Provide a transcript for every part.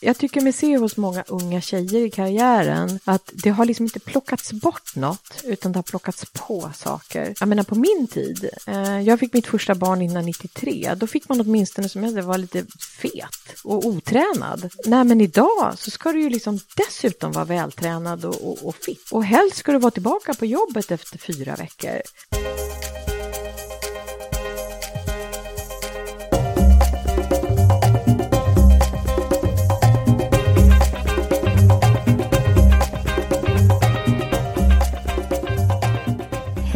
Jag tycker mig se hos många unga tjejer i karriären att det har liksom inte plockats bort något, utan det har plockats på saker. Jag menar på min tid, eh, jag fick mitt första barn innan 93, då fick man åtminstone som jag var lite fet och otränad. Nej men idag så ska du ju liksom dessutom vara vältränad och, och, och fit. Och helst ska du vara tillbaka på jobbet efter fyra veckor.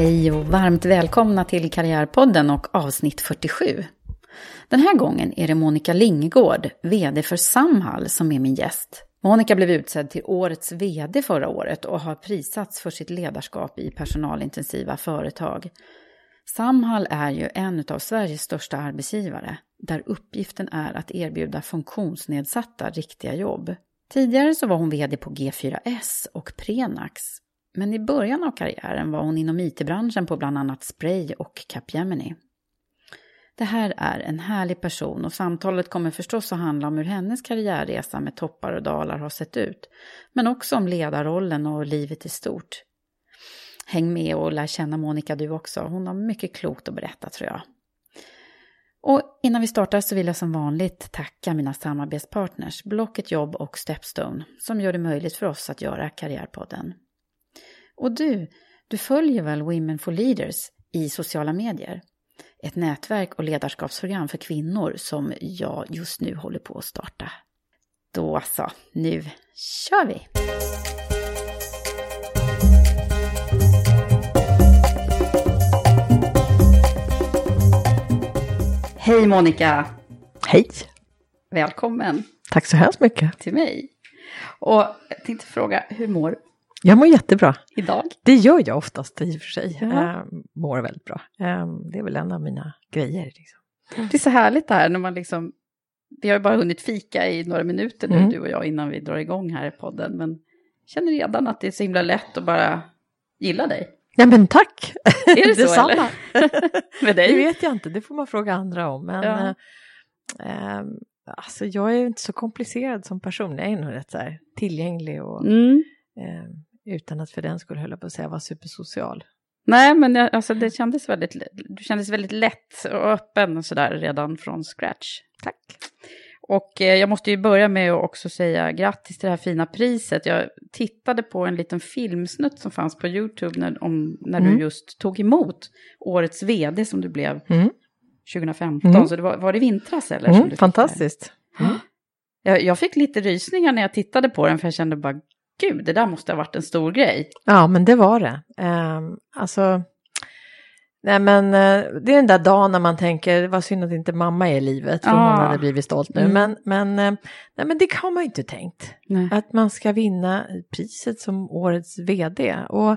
Hej och varmt välkomna till Karriärpodden och avsnitt 47. Den här gången är det Monica Lingegård, VD för Samhall, som är min gäst. Monica blev utsedd till årets VD förra året och har prisats för sitt ledarskap i personalintensiva företag. Samhall är ju en av Sveriges största arbetsgivare, där uppgiften är att erbjuda funktionsnedsatta riktiga jobb. Tidigare så var hon VD på G4S och Prenax, men i början av karriären var hon inom IT-branschen på bland annat Spray och Capgemini. Det här är en härlig person och samtalet kommer förstås att handla om hur hennes karriärresa med toppar och dalar har sett ut, men också om ledarrollen och livet i stort. Häng med och lär känna Monica du också, hon har mycket klokt att berätta tror jag. Och innan vi startar så vill jag som vanligt tacka mina samarbetspartners Blocket Jobb och Stepstone som gör det möjligt för oss att göra Karriärpodden. Och du, du följer väl Women for Leaders i sociala medier? Ett nätverk och ledarskapsprogram för kvinnor som jag just nu håller på att starta. Då så, nu kör vi! Hej Monica! Hej! Välkommen Tack så hemskt mycket. till mig. Och jag tänkte fråga, hur mår Jag mår jättebra. idag? Det gör jag oftast i och för sig. Ja. Eh, mår väldigt bra. Eh, det är väl en av mina grejer. Liksom. Det är så härligt det här när man liksom, vi har ju bara hunnit fika i några minuter nu, Mm. du och jag, innan vi drar igång här i podden, men jag känner redan att det är så himla lätt att bara gilla dig. Ja men tack! Är det så, Detsamma. eller? Med dig? Det vet jag inte, det får man fråga andra om. Men Ja. eh, eh, alltså, jag är ju inte så komplicerad som person. Jag är nog rätt så här, tillgänglig och Mm. eh, utan att för den skulle höll på att säga vara supersocial. Nej, men jag, alltså, det kändes väldigt, du kändes väldigt lätt och öppen och sådär redan från scratch. Tack! Och eh, jag måste ju börja med att också säga grattis till det här fina priset. Jag tittade på en liten filmsnutt som fanns på YouTube när, om, när Mm. du just tog emot årets vd som du blev Mm. 2015. Mm. Så det var, var det vintras eller? Mm, fantastiskt. det? Jag, jag fick lite rysningar när jag tittade på den för jag kände bara, gud, det där måste ha varit en stor grej. Ja, men det var det. Um, alltså, nej men eh, det är den där dagen när man tänker, vad synd att inte mamma är i livet, för Ja. hon hade blivit stolt nu. Mm. Men, men, eh, nej, men det har man ju inte tänkt. Nej. Att man ska vinna priset som årets vd. Och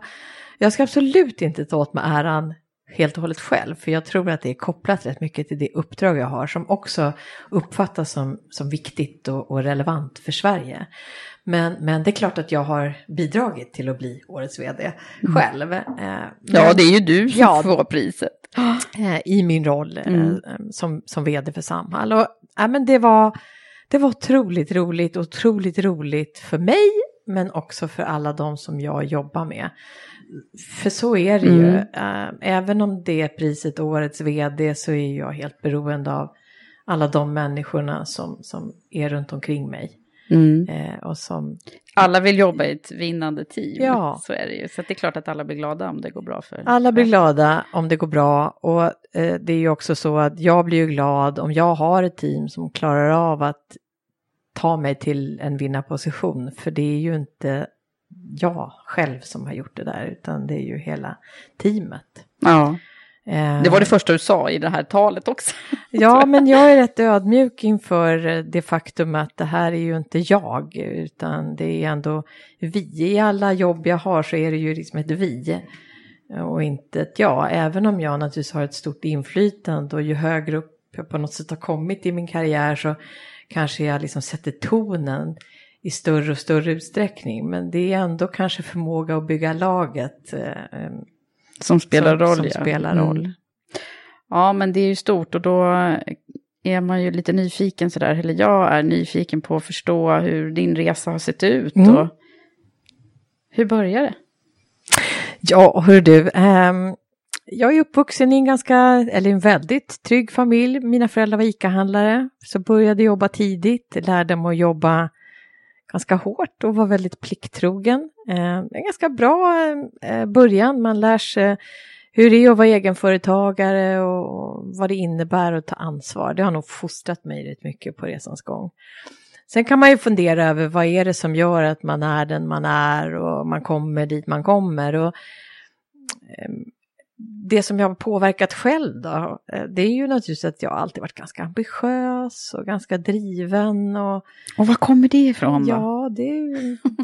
jag ska absolut inte ta åt mig äran helt och hållet själv, för jag tror att det är kopplat rätt mycket till det uppdrag jag har som också uppfattas som, som viktigt och, och relevant för Sverige. Men, men det är klart att jag har bidragit till att bli årets vd själv. Eh, Ja, men- det är ju du som Ja. får priset. eh, i min roll eh, Mm. som, som vd för Samhall. Och, ja, men det, var, det var otroligt roligt, otroligt roligt för mig men också för alla de som jag jobbar med. För så är det ju. Uh, även om det är priset Årets vd så är jag helt beroende av alla de människorna som, som är runt omkring mig. Mm. Eh, och som, Alla vill jobba i ett vinnande team, Ja. så är det ju. Så det är klart att alla blir glada om det går bra för alla blir glada om det går bra och eh, det är ju också så att jag blir ju glad om jag har ett team som klarar av att ta mig till en vinnarposition. För det är ju inte jag själv som har gjort det där utan det är ju hela teamet. Ja, det var det första du sa i det här talet också. Ja, men jag är rätt ödmjuk inför eh, det faktum att det här är ju inte jag, utan det är ändå vi. I alla jobb jag har så är det ju liksom ett vi och inte ett jag. Även om jag naturligtvis har ett stort inflytande och ju högre upp jag på något sätt har kommit i min karriär så kanske jag liksom sätter tonen i större och större utsträckning. Men det är ändå kanske förmåga att bygga laget eh, Som spelar som, roll, som ja. spelar roll. Mm. Ja, men det är ju stort och då är man ju lite nyfiken sådär, eller jag är nyfiken på att förstå hur din resa har sett ut Mm. och hur började det? Ja, hör du. ehm, jag är uppvuxen i en ganska, eller en väldigt trygg familj. Mina föräldrar var ICA-handlare, så började jobba tidigt, lärde mig att jobba ganska hårt och var väldigt plikttrogen. Eh, en ganska bra eh, början, man lär sig hur det är att vara egenföretagare och vad det innebär att ta ansvar. Det har nog fostrat mig rätt mycket på resans gång. Sen kan man ju fundera över vad är det som gör att man är den man är och man kommer dit man kommer. Och, eh, det som jag har påverkat själv då, eh, det är ju naturligtvis att jag alltid varit ganska ambitiös och ganska driven. Och, Och var kommer det ifrån då? Ja, det,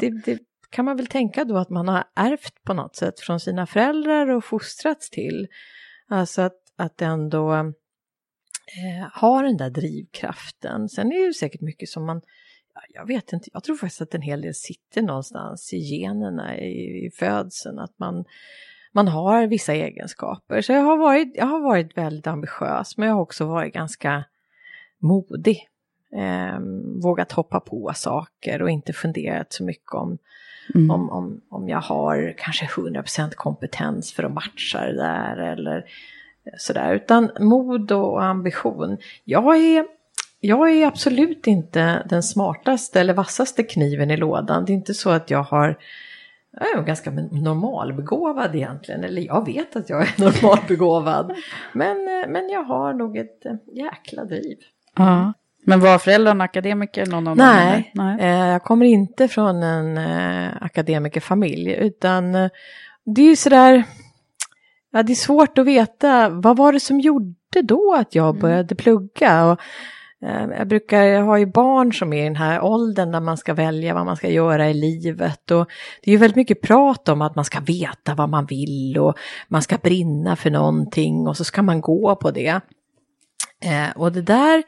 det, det kan man väl tänka då att man har ärvt på något sätt från sina föräldrar och fostrats till. Alltså att, att ändå eh, ha den där drivkraften. Sen är det ju säkert mycket som man, ja, jag vet inte, jag tror faktiskt att en hel del sitter någonstans i generna i, i födseln, att man, man har vissa egenskaper. Så jag har, varit, jag har varit väldigt ambitiös, men jag har också varit ganska modig. Eh, vågat hoppa på saker och inte funderat så mycket om, Mm. om, om, om jag har kanske 100% kompetens för att matcha det där eller sådär. Utan mod och ambition. Jag är, jag är absolut inte den smartaste eller vassaste kniven i lådan. Det är inte så att jag har jag är ganska normalbegåvad egentligen, eller jag vet att jag är normalbegåvad. Men, eh, men jag har nog ett eh, jäkla driv. Ja. Men var föräldrarna akademiker? Någon av? Nej? Nej. Eh, jag kommer inte från en eh, akademikerfamilj utan eh, det är ju sådär, ja, det är svårt att veta vad var det som gjorde då att jag började plugga. Och, Eh, jag brukar, jag har ju barn som är i den här åldern när man ska välja vad man ska göra i livet och det är ju väldigt mycket prat om att man ska veta vad man vill och man ska brinna för någonting och så ska man gå på det. Eh, och det där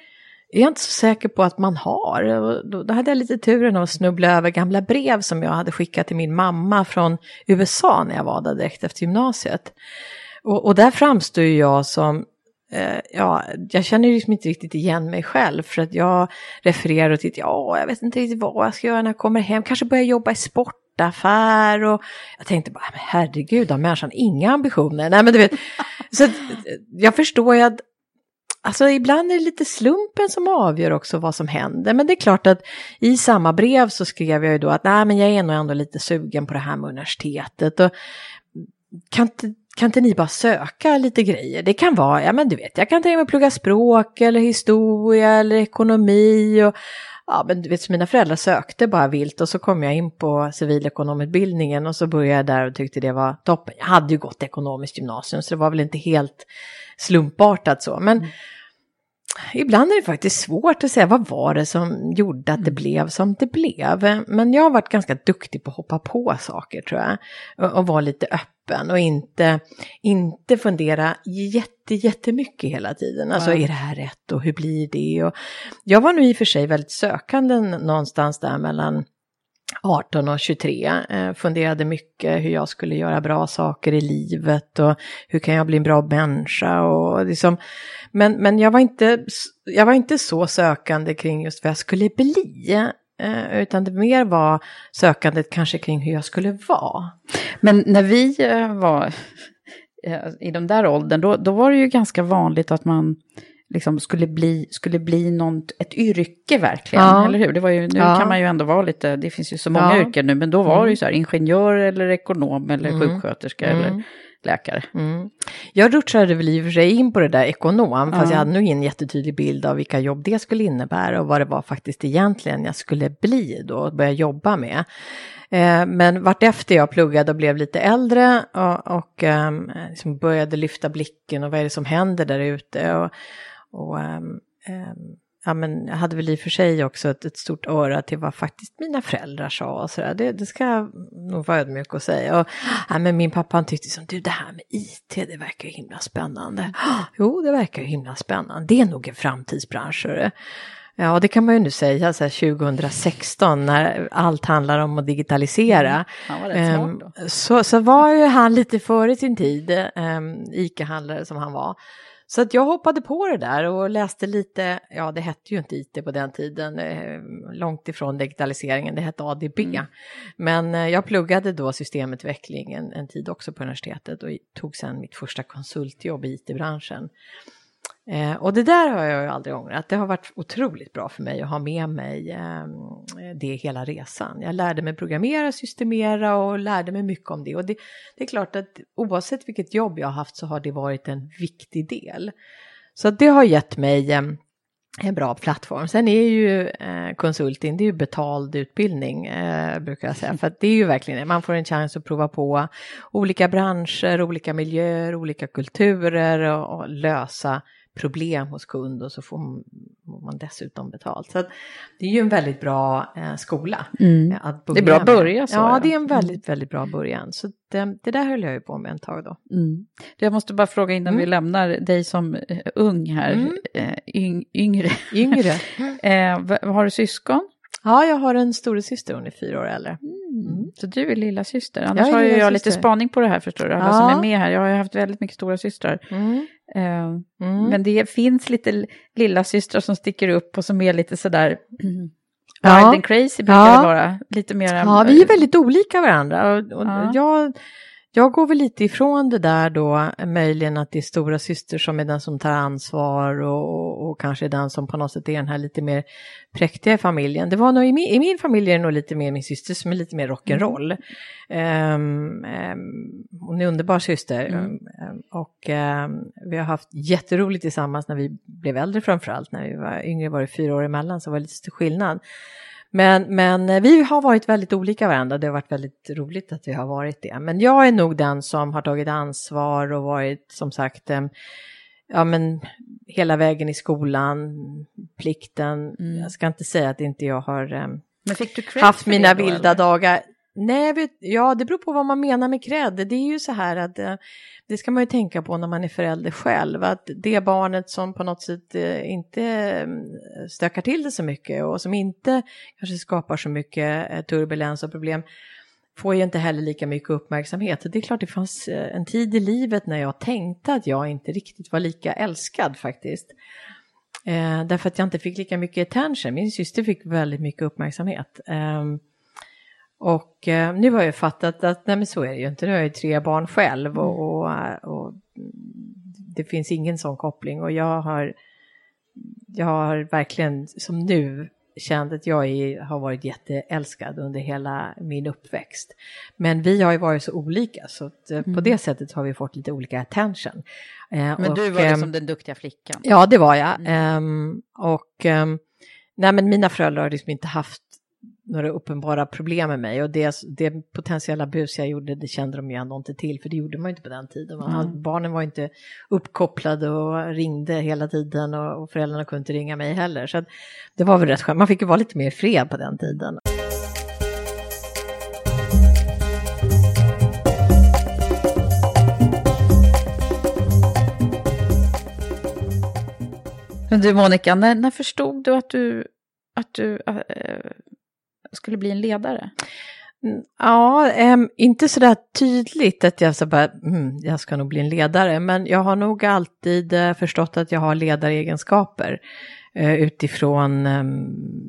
är jag inte så säker på att man har. Och Då, hade jag lite turen att snubbla över gamla brev som jag hade skickat till min mamma från USA när jag var där direkt efter gymnasiet. Och, och där framstår ju jag som, Eh, ja, jag känner ju liksom inte riktigt igen mig själv för att jag refererar till, ja, jag vet inte riktigt vad jag ska göra när jag kommer hem, kanske börja jobba i sportaffär och jag tänkte bara, men herregud, har människan inga ambitioner? Nej, men du vet, så att, eh, jag förstår ju att Alltså ibland är det lite slumpen som avgör också vad som händer. Men det är klart att i samma brev så skrev jag ju då att nej men jag är nog ändå lite sugen på det här med universitetet. Och kan, inte, kan inte ni bara söka lite grejer? Det kan vara, ja men du vet, jag kan tänka mig att plugga språk eller historia eller ekonomi. Och, ja men du vet, så mina föräldrar sökte bara vilt och så kom jag in på civilekonomutbildningen och så började jag där och tyckte det var toppen. Jag hade ju gått ekonomiskt gymnasium så det var väl inte helt slumpartat så. Men ibland är det faktiskt svårt att säga vad var det som gjorde att det blev som det blev. Men jag har varit ganska duktig på att hoppa på saker tror jag. Och, och vara lite öppen och inte, inte fundera jätte, jättemycket hela tiden. Alltså Ja. är det här rätt och hur blir det? Och jag var nu i och för sig väldigt sökande någonstans där mellan 18 och 23. Eh, funderade mycket hur jag skulle göra bra saker i livet och hur kan jag bli en bra människa. Och liksom, men men jag, var inte, jag var inte så sökande kring just vad jag skulle bli. Eh, utan det mer var sökandet kanske kring hur jag skulle vara. Men när vi eh, var eh, i den där åldern, då, då var det ju ganska vanligt att man liksom skulle bli, skulle bli något, ett yrke verkligen, Ja. eller hur? Det var ju, nu Ja. kan man ju ändå vara lite, det finns ju så många Ja. yrken nu, men då var det ju så här ingenjör eller ekonom eller Mm. sjuksköterska Mm. eller läkare. Mm. Jag rutschade väl i och för sig in på det där ekonom, fast Ja. jag hade nog ingen jättetydlig bild av vilka jobb det skulle innebära och vad det var faktiskt egentligen jag skulle bli då och börja jobba med. Eh, men vartefter jag pluggade och blev lite äldre och, och ehm, liksom började lyfta blicken och vad är det som händer där ute och, och ehm, ehm, ja, men jag hade väl i och för sig också ett, ett stort öra till vad faktiskt mina föräldrar sa och sådär. Det, det ska jag nog vara ödmjuk och säga. Och, ja, men min pappa han tyckte som du det här med IT det verkar ju himla spännande. Jo det verkar ju himla spännande. Det är nog en framtidsbransch. hörru." Ja, och det kan man ju nu säga så här 2016 när allt handlar om att digitalisera. Han var rätt smart. Ehm, så, så var ju han lite före sin tid, um, ICA-handlare som han var. Så att jag hoppade på det där och läste lite, ja det hette ju inte IT på den tiden, eh, långt ifrån digitaliseringen, det hette ADB. Mm. Men eh, jag pluggade då systemutveckling en, en tid också på universitetet och tog sen mitt första konsultjobb i IT-branschen. Eh, och det där har jag ju aldrig ångrat. Det har varit otroligt bra för mig att ha med mig eh, det hela resan. Jag lärde mig programmera, systemera och lärde mig mycket om det. Och det, det är klart att oavsett vilket jobb jag har haft så har det varit en viktig del. Så det har gett mig eh, en bra plattform. Sen är ju eh, konsulting, det är ju betald utbildning eh, brukar jag säga. För det är ju verkligen det, man får en chans att prova på olika branscher, olika miljöer, olika kulturer och, och lösa problem hos kund och så får man, dessutom betalt. Så det är ju en väldigt bra eh, skola. Mm. eh, Att Det är bra att börja så, Ja, det är en väldigt, väldigt bra början. Så det, det där höll jag ju på med ett tag då. Mm. Jag måste bara fråga innan Mm. vi lämnar dig som eh, ung här, Mm. eh, yng, yngre. Yngre. Eh, har du syskon? Ja, jag har en storasyster, hon är fyra år äldre. Mm. Så du är lilla syster. Annars är har ju jag lillasyster. lite spaning på det här förstår du. Alla Ja. som är med här. Jag har ju haft väldigt mycket stora systrar. Mm. Eh, Mm. Men det finns lite lilla systrar som sticker upp och som är lite sådär mm, Ja. wild and crazy brukar Ja. det vara. Lite mer... Ja, vi är väldigt olika varandra. Och, och Ja. jag, jag går väl lite ifrån det där då, möjligen att det är stora syster som är den som tar ansvar och, och, och kanske den som på något sätt är den här lite mer präktiga i familjen. Det var nog i min, i min familj är det nog lite mer min syster som är lite mer rock'n'roll. Um, um, hon är underbar syster Mm. um, och vi har haft jätteroligt tillsammans när vi blev äldre framförallt. När vi var yngre var det fyra år emellan så var det lite skillnad. Men, men eh, vi har varit väldigt olika varandra. Det har varit väldigt roligt att vi har varit det. Men jag är nog den som har tagit ansvar och varit som sagt eh, ja, men, hela vägen i skolan, plikten. Mm. Jag ska inte säga att inte jag har eh, haft mina vilda dagar. Nej, ja, det beror på vad man menar med cred. Det är ju så här att det ska man ju tänka på när man är förälder själv. Att det barnet som på något sätt eh, inte mm, stökar till det så mycket och som inte kanske skapar så mycket eh, turbulens och problem får ju inte heller lika mycket uppmärksamhet. Det är klart det fanns eh, en tid i livet när jag tänkte att jag inte riktigt var lika älskad faktiskt. Eh, därför att jag inte fick lika mycket attention. Min syster fick väldigt mycket uppmärksamhet. Eh, och eh, nu har jag fattat att nej men så är det ju inte. Nu har jag ju tre barn själv och, och, och det finns ingen sån koppling. Och jag har, jag har verkligen som nu känt att jag är, har varit jätteälskad under hela min uppväxt. Men vi har ju varit så olika så att, eh, på det sättet har vi fått lite olika attention. Eh, Mm. Men du och, var ehm, liksom den duktiga flickan. Ja, det var jag. Mm. Ehm, och ehm, nej, men mina föräldrar har liksom inte haft några uppenbara problem med mig och det, det potentiella bus jag gjorde det kände de ju ändå inte till för det gjorde man ju inte på den tiden. Man Mm. barnen var inte uppkopplade och ringde hela tiden och, och föräldrarna kunde inte ringa mig heller. Så att det var väl rätt skönt, man fick ju vara lite mer fred på den tiden. Men du Monica, när, när förstod du att du, att du äh, skulle bli en ledare? Mm, ja, äm, inte sådär tydligt att jag så bara, mm, jag ska nog bli en ledare, men jag har nog alltid äh, förstått att jag har ledaregenskaper äh, utifrån äh,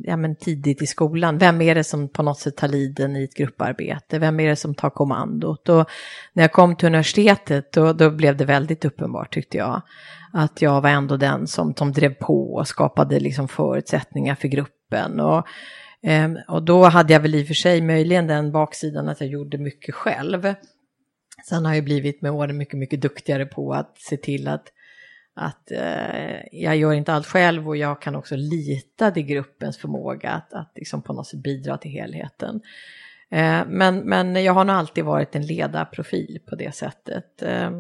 ja, men tidigt i skolan. Vem är det som på något sätt tar liden i ett grupparbete? Vem är det som tar kommandot? Och när jag kom till universitetet då, då blev det väldigt uppenbart tyckte jag. Att jag var ändå den som, som drev på och skapade liksom förutsättningar för gruppen. Och, Um, och då hade jag väl i och för sig möjligen den baksidan att jag gjorde mycket själv. Sen har jag blivit med åren mycket, mycket duktigare på att se till att, att eh, jag gör inte allt själv och jag kan också lita till gruppens förmåga att, att liksom på något sätt bidra till helheten. Eh, men, men jag har nog alltid varit en ledarprofil på det sättet. Eh,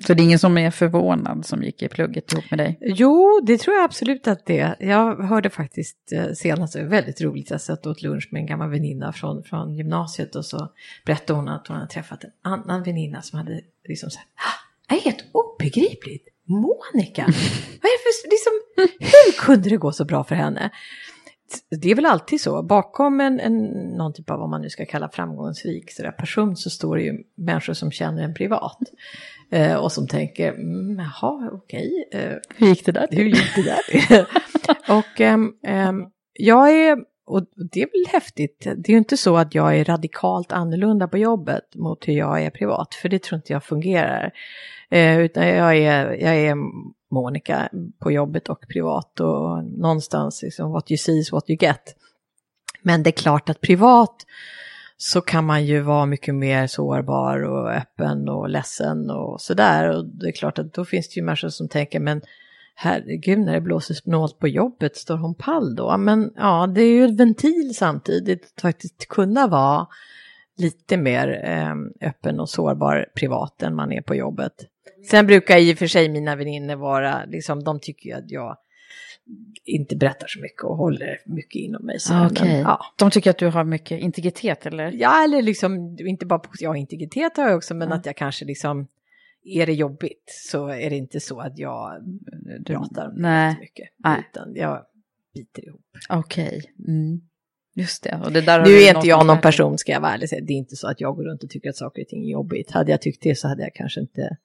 Så det är ingen som är förvånad som gick i plugget ihop med dig? Jo, det tror jag absolut att det är. Jag hörde faktiskt eh, senast, väldigt roligt, jag satt åt lunch med en gammal väninna från, från gymnasiet och så berättade hon att hon hade träffat en annan väninna som hade liksom sagt, det är helt obegripligt, Monica, vad är det för, liksom, hur kunde det gå så bra för henne? Det är väl alltid så, bakom en, en, någon typ av vad man nu ska kalla framgångsrik så person så står det ju människor som känner en privat. Eh, och som tänker, mm, jaha, okej. Eh, hur gick det där Hur gick det där och eh, jag är, och det är väl häftigt, det är ju inte så att jag är radikalt annorlunda på jobbet mot hur jag är privat, för det tror inte jag fungerar. Eh, utan jag är, jag är Monica på jobbet och privat och någonstans liksom what you see is what you get. Men det är klart att privat så kan man ju vara mycket mer sårbar och öppen och ledsen och sådär. Och det är klart att då finns det ju människor som tänker men herregud när det blåser snålt på jobbet står hon pall då? Men ja, det är ju en ventil samtidigt att faktiskt kunna vara lite mer eh, öppen och sårbar privat än man är på jobbet. Sen brukar i och för sig mina väninnor vara, liksom, de tycker ju att jag inte berättar så mycket och håller mycket inom mig. Så, okay. men, ja. De tycker att du har mycket integritet eller? Ja, eller liksom, inte bara ja integritet har jag också, men mm. att jag kanske liksom, är det jobbigt så är det inte så att jag pratar Nej. mycket. Nej. Utan jag biter ihop. Okej. Okay. Mm. Just det. Och det där nu är inte jag någon person, ska jag vara ärlig säga. Det är inte så att jag går runt och tycker att saker och ting är jobbigt. Hade jag tyckt det så hade jag kanske inte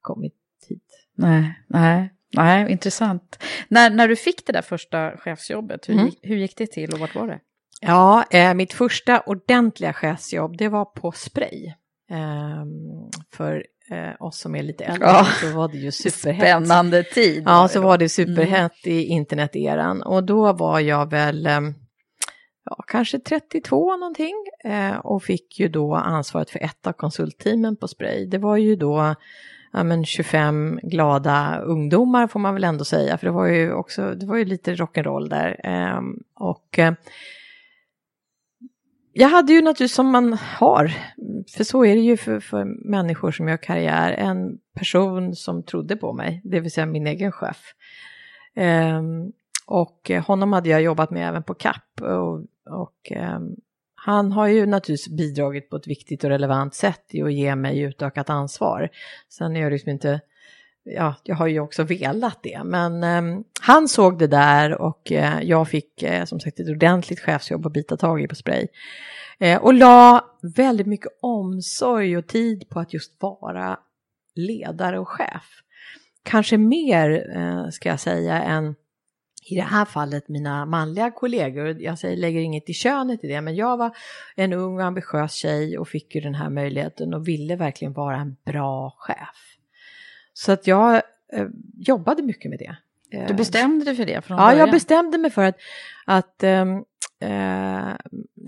kommit hit. Nej, nej, nej intressant. När, när du fick det där första chefsjobbet, hur, mm. gick, hur gick det till och vart var det? Ja, eh, mitt första ordentliga chefsjobb, det var på Spray. Eh, för eh, oss som är lite äldre ja. så var det ju superhett. Spännande tid. Ja, så var det superhett mm. i interneteran. Och då var jag väl ehm, ja, kanske 32 någonting eh, och fick ju då ansvaret för ett av konsultteamen på Spray. Det var ju då ja, men 25 glada ungdomar får man väl ändå säga, för det var ju också, det var ju lite rock'n'roll där. Eh, och eh, jag hade ju naturligtvis som man har, för så är det ju för, för människor som gör karriär, en person som trodde på mig, det vill säga min egen chef. Um, och honom hade jag jobbat med även på CAP och, och um, han har ju naturligtvis bidragit på ett viktigt och relevant sätt i att ge mig utökat ansvar. Sen är jag liksom inte, ja, jag har ju också velat det, men eh, han såg det där och eh, jag fick eh, som sagt ett ordentligt chefsjobb att bita tag i på Spray. Eh, och la väldigt mycket omsorg och tid på att just vara ledare och chef. Kanske mer, eh, ska jag säga, än i det här fallet mina manliga kollegor, jag säger, lägger inget i könet i det, men jag var en ung och ambitiös tjej och fick ju den här möjligheten och ville verkligen vara en bra chef. Så att jag eh, jobbade mycket med det. Du bestämde dig för det från Ja, början. jag bestämde mig för att, att ähm, äh,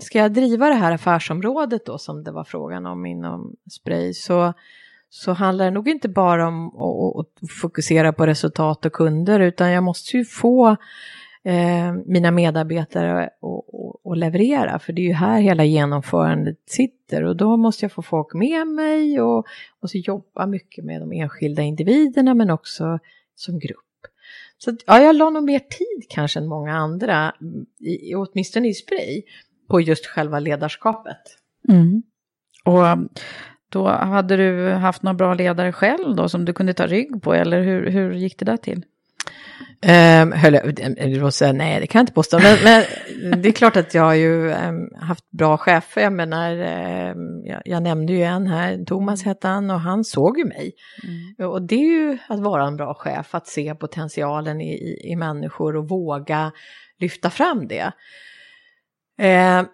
ska jag driva det här affärsområdet då som det var frågan om inom Spray så så handlar det nog inte bara om att fokusera på resultat och kunder utan jag måste ju få eh, mina medarbetare att och leverera för det är ju här hela genomförandet sitter och då måste jag få folk med mig och, måste jobba mycket med de enskilda individerna men också som grupp. Så ja, jag la nog mer tid kanske än många andra, i, åtminstone i Spray, på just själva ledarskapet. Mm. Och um, då hade du haft några bra ledare själv då som du kunde ta rygg på eller hur, hur gick det där till? Um, höll jag, säga, nej det kan jag inte påstå, men, men det är klart att jag har ju um, haft bra chefer. Jag menar, um, jag, jag, nämnde ju en här, Thomas hette han, och han såg ju mig. Mm. Och det är ju att vara en bra chef, att se potentialen i, i, i människor och våga lyfta fram det. Uh,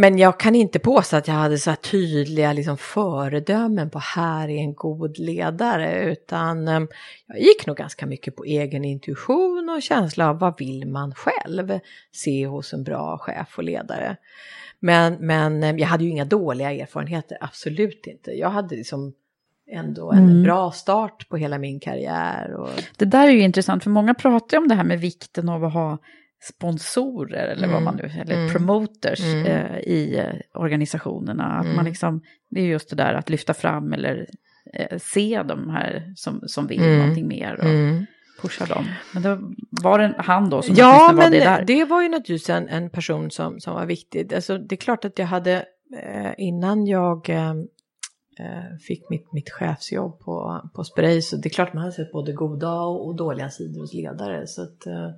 men jag kan inte påstå att jag hade så här tydliga liksom, föredömen på här är en god ledare, utan eh, jag gick nog ganska mycket på egen intuition och känsla av vad vill man själv se hos en bra chef och ledare. Men, men eh, jag hade ju inga dåliga erfarenheter, absolut inte. Jag hade liksom ändå en mm. bra start på hela min karriär. Och... Det där är ju intressant, för många pratar ju om det här med vikten av att ha sponsorer eller mm. vad man nu, eller mm. promoters mm. Eh, i eh, organisationerna. Att man mm. liksom, det är just det där att lyfta fram eller eh, se de här som, som vill mm. någonting mer och mm. pusha dem. Men det var det han då som ja, var det där? det var ju naturligtvis en, en person som, som var viktig. Alltså, det är klart att jag hade, eh, innan jag eh, fick mitt, mitt chefsjobb på, på Spray, så det är klart man hade sett både goda och, och dåliga sidor hos ledare. Så att, eh,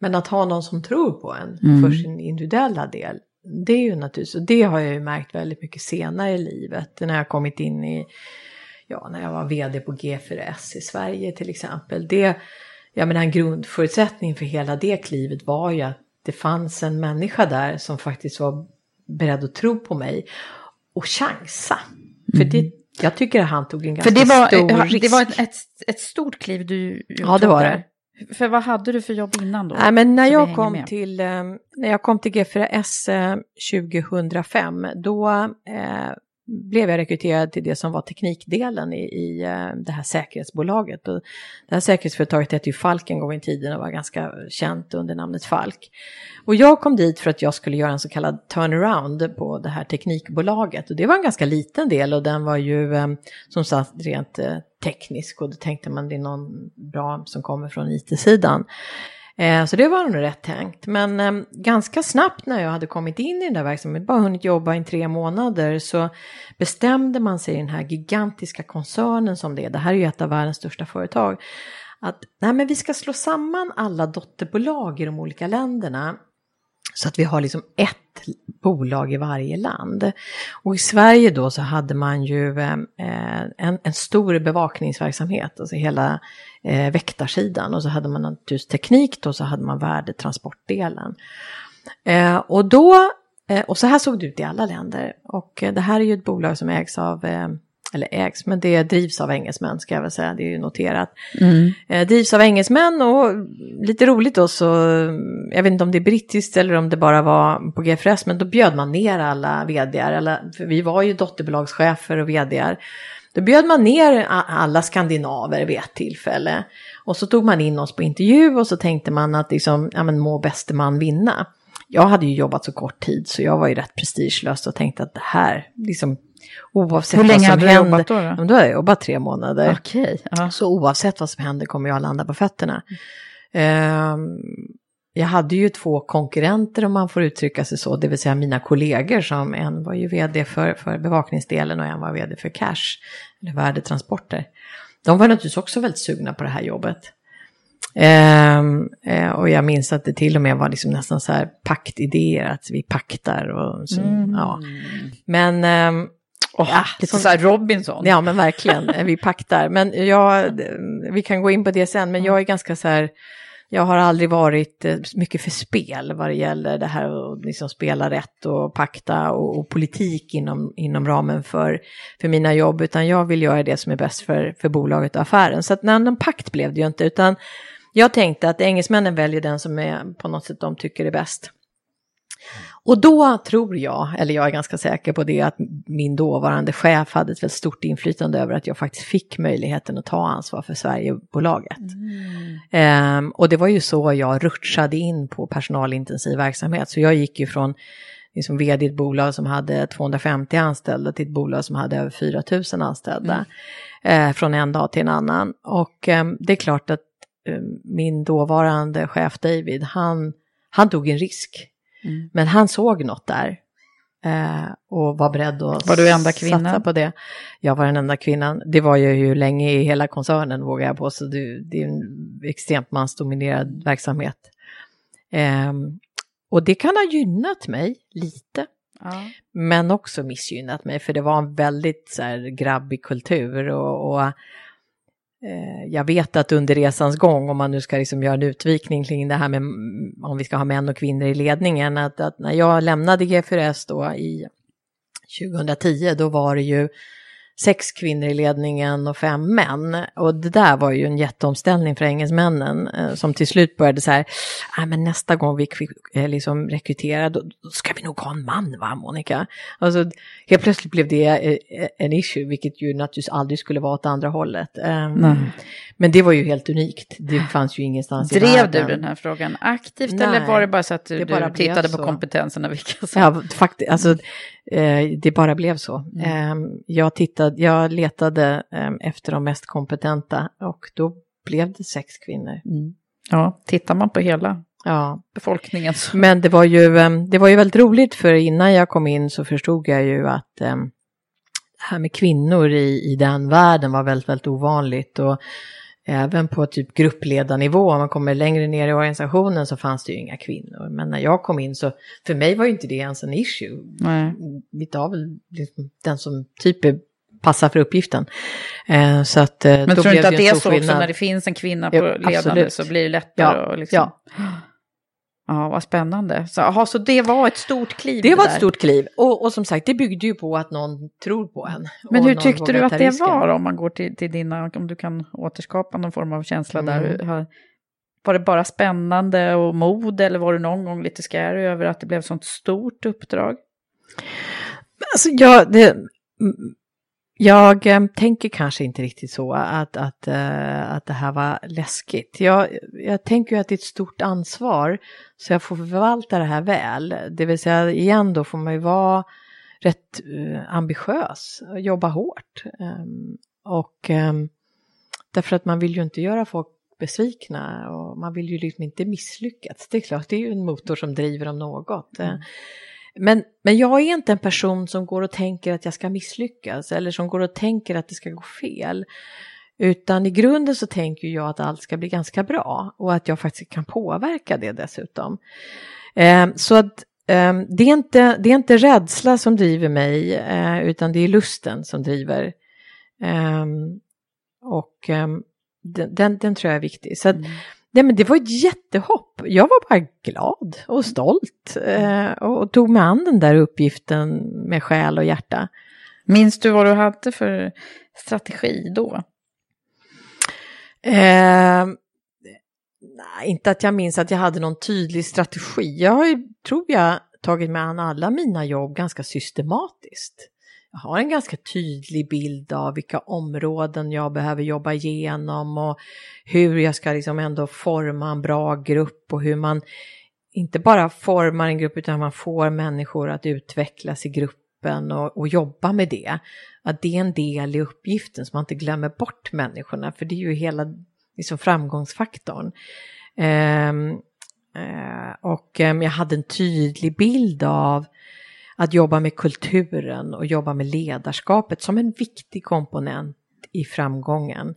men att ha någon som tror på en mm. för sin individuella del, det är ju naturligtvis, och det har jag ju märkt väldigt mycket senare i livet, när jag kommit in i, ja, när jag var vd på G4S i Sverige till exempel. Det, jag menar en grundförutsättning för hela det klivet var ju att det fanns en människa där som faktiskt var beredd att tro på mig och chansa. Mm. För det, jag tycker att han tog en ganska för det var, stor risk. Det var ett, ett, ett stort kliv du Ja, det var det. För vad hade du för jobb innan då? Nej, men när, jag kom till, eh, när jag kom till G4S eh, 2005, då eh, blev jag rekryterad till det som var teknikdelen i, i eh, det här säkerhetsbolaget. Och det här säkerhetsföretaget hette ju Falk en gång i tiden och var ganska känt under namnet Falk. Och jag kom dit för att jag skulle göra en så kallad turnaround på det här teknikbolaget. Och det var en ganska liten del och den var ju eh, som sagt rent eh, teknisk och då tänkte man det är någon bra som kommer från IT-sidan. Eh, så det var nog rätt tänkt. Men eh, ganska snabbt när jag hade kommit in i den där verksamheten, bara hunnit jobba i tre månader, så bestämde man sig i den här gigantiska koncernen som det är, det här är ju ett av världens största företag, att nej, men vi ska slå samman alla dotterbolag i de olika länderna så att vi har liksom ett bolag i varje land. Och i Sverige då så hade man ju eh, en, en stor bevakningsverksamhet, alltså hela eh, väktarsidan. Och så hade man naturligtvis teknik då, så hade man värdetransportdelen. Eh, och då, eh, och så här såg det ut i alla länder. Och eh, det här är ju ett bolag som ägs av eh, eller ägs, men det drivs av engelsmän ska jag väl säga, det är ju noterat. Mm. Eh, drivs av engelsmän och lite roligt då så, jag vet inte om det är brittiskt eller om det bara var på GFRS, men då bjöd man ner alla vdar, alla, för vi var ju dotterbolagschefer och vdar. Då bjöd man ner alla skandinaver vid ett tillfälle. Och så tog man in oss på intervju och så tänkte man att liksom, ja men må bäste man vinna. Jag hade ju jobbat så kort tid så jag var ju rätt prestigelös och tänkte att det här, liksom Oavsett Hur länge vad som hade du jobbat då? då? Då har jag jobbat tre månader. Okay, Så oavsett vad som händer kommer jag landa på fötterna. Um, jag hade ju två konkurrenter om man får uttrycka sig så, det vill säga mina kollegor som en var ju vd för, för bevakningsdelen och en var vd för cash, eller värdetransporter. De var naturligtvis också väldigt sugna på det här jobbet. Um, uh, och jag minns att det till och med var liksom nästan så här paktidéer, att vi paktar och så, mm. ja. Men um, Oh, ja, lite som, så här Robinson. Ja, men verkligen. Vi paktar. Men jag, vi kan gå in på det sen, men jag är ganska så här, jag har aldrig varit eh, mycket för spel vad det gäller det här att liksom spela rätt och pakta och, och, politik inom, inom ramen för, för mina jobb, utan jag vill göra det som är bäst för, för bolaget och affären. Så att någon pakt blev det ju inte, utan jag tänkte att engelsmännen väljer den som är på något sätt de tycker är bäst. Och då tror jag, eller jag är ganska säker på det, att min dåvarande chef hade ett väldigt stort inflytande över att jag faktiskt fick möjligheten att ta ansvar för Sverigebolaget. Mm. Um, och det var ju så jag rutschade in på personalintensiv verksamhet, så jag gick ju från liksom vd i ett bolag som hade 250 anställda till ett bolag som hade över 4 000 anställda. Mm. Eh, från en dag till en annan. Och eh, det är klart att eh, min dåvarande chef David, han, han tog en risk Mm. Men han såg något där. Eh, och var beredd att Var du enda kvinnan? satsa på det. Jag var den enda kvinnan. Det var jag ju länge i hela koncernen vågar jag på, så det, det är en extremt mansdominerad verksamhet. Ehm, och det kan ha gynnat mig lite, Ja. men också missgynnat mig, för det var en väldigt så här, grabbig kultur. Och, och eh, Eh, jag vet att under resans gång, om man nu ska liksom göra en utvikning kring det här med om vi ska ha män och kvinnor i ledningen, att, att när jag lämnade GFRS då i 2010, då var det ju sex kvinnor i ledningen och fem män. Och det där var ju en jätteomställning för engelsmännen eh, som till slut började så här, "Ah, men nästa gång vi eh, liksom rekryterar då, då ska vi nog ha en man va Monica? Alltså helt plötsligt blev det eh, en issue, vilket ju naturligtvis aldrig skulle vara åt andra hållet. Ehm, Nej. Men det var ju helt unikt, det fanns ju ingenstans i Drev världen. du den här frågan aktivt Nej, eller var det bara så att du, du tittade på så. kompetenserna? Vilka som... Ja, faktiskt, alltså eh, det bara blev så. Mm. Eh, jag, tittade, jag letade eh, efter de mest kompetenta och då blev det sex kvinnor. Mm. ja, tittar man på hela Ja, befolkningen så... men det var ju, eh, det var ju väldigt roligt för innan jag kom in så förstod jag ju att eh, det här med kvinnor i, i den världen var väldigt, väldigt ovanligt och även på typ gruppledarnivå, om man kommer längre ner i organisationen så fanns det ju inga kvinnor. Men när jag kom in så, för mig var ju inte det ens en issue. Nej. vi tar väl den som typ är, passar för uppgiften. Eh, så att, eh, Men då tror du inte att det är så också när det finns en kvinna på Jo, ledande absolut. så blir det lättare Ja, att liksom... ja. Ja, vad spännande. Så, aha, så det var ett stort kliv Det var där. ett stort kliv och, och som sagt det byggde ju på att någon tror på en. Men hur tyckte du att det var om man går till, till dina, om du kan återskapa någon form av känsla där? Mm. Hur- Var det bara spännande och mod eller var du någon gång lite scary över att det blev sånt stort uppdrag? Alltså, jag, det, jag eh, tänker kanske inte riktigt så att, att, eh, att det här var läskigt. Jag, jag tänker ju att det är ett stort ansvar så jag får förvalta det här väl. Det vill säga igen då får man ju vara rätt eh, ambitiös och jobba hårt. Ehm, och ehm, därför att man vill ju inte göra folk besvikna och man vill ju liksom inte misslyckas. Det är klart, det är ju en motor som driver om något. Eh, men, men jag är inte en person som går och tänker att jag ska misslyckas eller som går och tänker att det ska gå fel. Utan i grunden så tänker jag att allt ska bli ganska bra och att jag faktiskt kan påverka det dessutom. Eh, så att eh, det, är inte, det är inte rädsla som driver mig eh, utan det är lusten som driver. Eh, och eh, den, den, den tror jag är viktig. Så att, mm. Nej, men det var ett jättehopp. Jag var bara glad och stolt eh, och, och tog mig an den där uppgiften med själ och hjärta. Minns du vad du hade för strategi då? Eh, nej, inte att jag minns att jag hade någon tydlig strategi. Jag har ju, tror jag, tagit mig an alla mina jobb ganska systematiskt. Jag har en ganska tydlig bild av vilka områden jag behöver jobba igenom och hur jag ska liksom ändå forma en bra grupp och hur man inte bara formar en grupp utan man får människor att utvecklas i gruppen och, och jobba med det. Att det är en del i uppgiften så man inte glömmer bort människorna för det är ju hela liksom, framgångsfaktorn. Ehm, eh, och ehm, jag hade en tydlig bild av att jobba med kulturen och jobba med ledarskapet som en viktig komponent i framgången.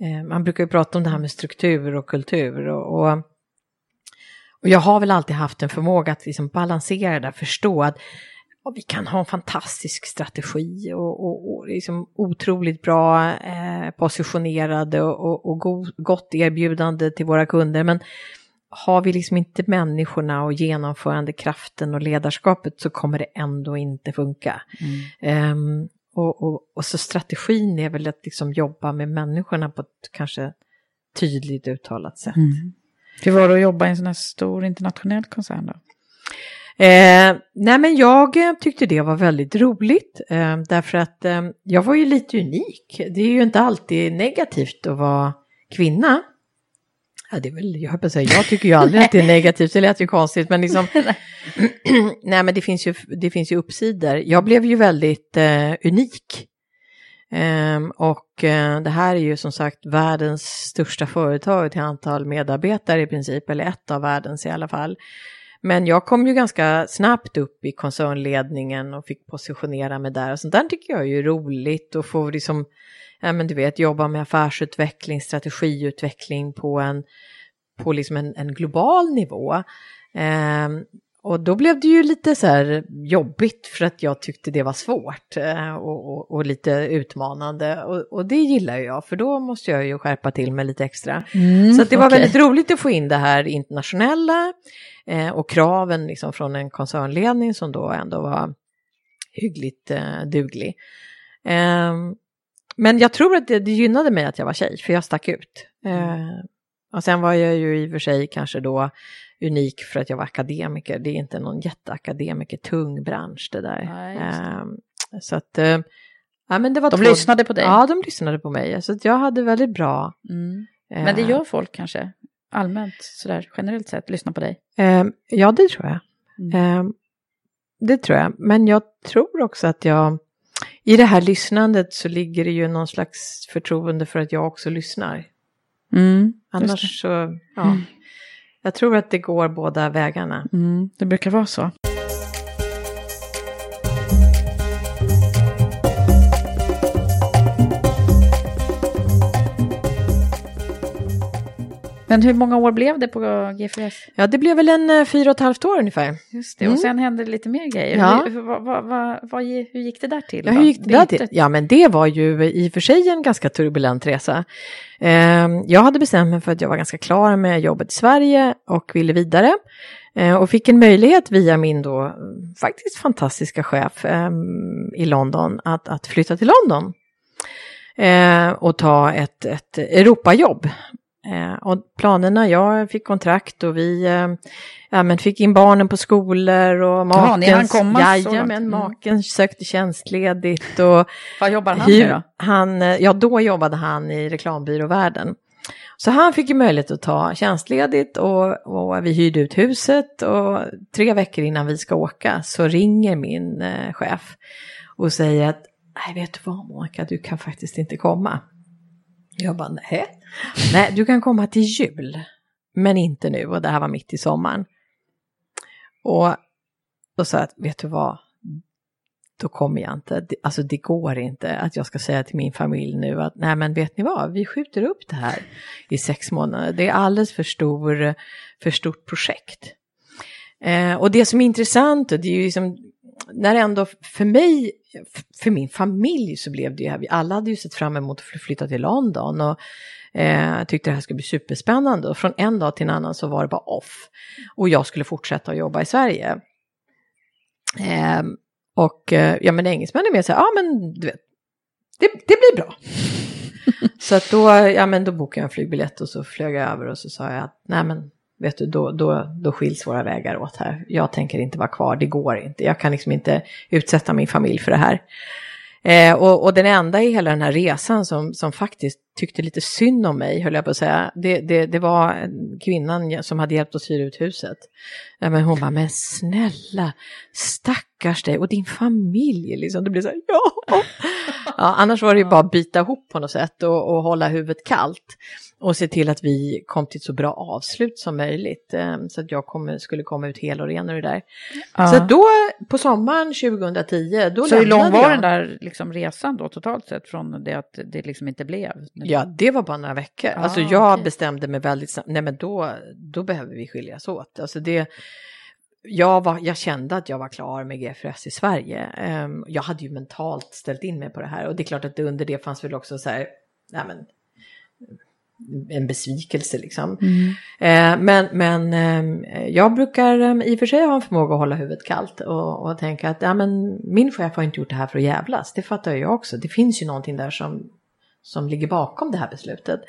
Eh, man brukar ju prata om det här med struktur och kultur och, och, och jag har väl alltid haft en förmåga att liksom balansera det, förstå att vi kan ha en fantastisk strategi och, och, och liksom otroligt bra eh, positionerade och, och, och gott erbjudande till våra kunder men har vi liksom inte människorna och genomförandekraften och ledarskapet så kommer det ändå inte funka. Ehm, och, och, och så strategin är väl att liksom jobba med människorna på ett kanske tydligt uttalat sätt. Hur var det att jobba i en sån här stor internationell koncern då? Eh, nej men jag eh, tyckte det var väldigt roligt eh, därför att eh, jag var ju lite unik. Det är ju inte alltid negativt att vara kvinna. Ja, det är väl, jag, på att säga, jag tycker ju aldrig att det är negativt, det lät ju konstigt, men liksom... nej, men det finns, ju, det finns ju uppsidor. Jag blev ju väldigt eh, unik. Ehm, och eh, det här är ju som sagt världens största företag till antal medarbetare i princip, eller ett av världens i alla fall. Men jag kom ju ganska snabbt upp i koncernledningen och fick positionera mig där. Och sånt där tycker jag är ju roligt och få liksom, ja men du vet, jobba med affärsutveckling, strategiutveckling på en, på liksom en, en global nivå. Eh, och då blev det ju lite så här jobbigt för att jag tyckte det var svårt eh, och, och, och, lite utmanande. Och, och, det gillar jag för då måste jag ju skärpa till mig lite extra. Mm, så det var okay. väldigt roligt att få in det här internationella eh, och kraven liksom från en koncernledning som då ändå var hyggligt eh, duglig. Eh, men jag tror att det, det, gynnade mig att jag var tjej för jag stack ut. Eh, och sen var jag ju i och för sig kanske då unik för att jag var akademiker. Det är inte någon jätteakademiker, tung bransch det där. Nej, um, så att, uh, ja, men det var de två... lyssnade på dig? Ja, de lyssnade på mig. Så jag hade väldigt bra. Mm. Men det eh, gör folk kanske? Allmänt, sådär generellt sett, lyssna på dig? Um, ja, det tror jag. Mm. Um, det tror jag. Men jag tror också att jag, i det här lyssnandet så ligger det ju någon slags förtroende för att jag också lyssnar. Mm, Annars så, ja. Mm. Jag tror att det går båda vägarna. Mm, det brukar vara så. Men hur många år blev det på GFS? Ja, det blev väl en eh, fyra och ett halvt år ungefär. Just det, mm. och sen hände det lite mer grejer. Ja. Hur, vad, vad, vad, hur gick det där till? Ja, hur gick det där till? Ja, men det var ju i och för sig en ganska turbulent resa. Ehm, jag hade bestämt mig för att jag var ganska klar med jobbet i Sverige och ville vidare. Ehm, och fick en möjlighet via min då faktiskt fantastiska chef ehm, i London att, att flytta till London och ta ett, ett Europajobb Eh, och planerna, jag fick kontrakt och vi eh, ja, men fick in barnen på skolor och maken, ja, jajamän, mm. maken sökte tjänstledigt. Och Vad jobbar han med då? Han, eh, ja, då jobbade han i reklambyråvärlden. Så han fick ju möjlighet att ta tjänstledigt och, och vi hyrde ut huset och tre veckor innan vi ska åka så ringer min eh, chef och säger att nej vet du vad Monica, du kan faktiskt inte komma. Jag bara, nej. Nej, du kan komma till jul, men inte nu. Och det här var mitt i sommaren. Och då sa jag, vet du vad, då kommer jag inte. Alltså det går inte att jag ska säga till min familj nu att nej men vet ni vad, vi skjuter upp det här i sex månader. Det är alldeles för, stor, för stort projekt. Eh, och det som är intressant, det är ju liksom, när ändå för mig för min familj så blev det ju här, vi alla hade ju sett fram emot att flytta till London och eh, tyckte det här skulle bli superspännande och från en dag till en annan så var det bara off. Och jag skulle fortsätta att jobba i Sverige. Eh, och ja men engelsmännen är mer så här, ja men du vet, det, det blir bra. så att då, ja men då bokade jag en flygbiljett och så flög jag över och så sa jag att nej men vet du, då, då, då skiljs våra vägar åt här. Jag tänker inte vara kvar, det går inte. Jag kan liksom inte utsätta min familj för det här. Eh, och, och, den enda i hela den här resan som, som faktiskt tyckte lite synd om mig, höll jag på att säga, det, det, det var kvinnan som hade hjälpt oss hyra ut huset. Ja, men hon bara, men snälla, stackars dig och din familj, liksom. Det blir så här, ja ja. Annars var det ju bara att bita ihop på något sätt och, och hålla huvudet kallt och se till att vi kom till ett så bra avslut som möjligt. Ehm, så att jag kom, skulle komma ut hel och ren ur det där. Ja. Så då på sommaren 2010, då Så hur lång var den där liksom resan då totalt sett från det att det liksom inte blev? Ja, det var bara några veckor. Ah, alltså jag okay. bestämde mig väldigt snabbt, nej men då, då behöver vi skiljas åt. Alltså det, jag, var, jag kände att jag var klar med GFRS i Sverige. Um, jag hade ju mentalt ställt in mig på det här och det är klart att det under det fanns väl också så här, nej men en besvikelse liksom. Mm. Eh, men men eh, jag brukar eh, i och för sig ha en förmåga att hålla huvudet kallt och, och tänka att ja, men min chef har inte gjort det här för att jävlas. Det fattar jag också. Det finns ju någonting där som, som ligger bakom det här beslutet.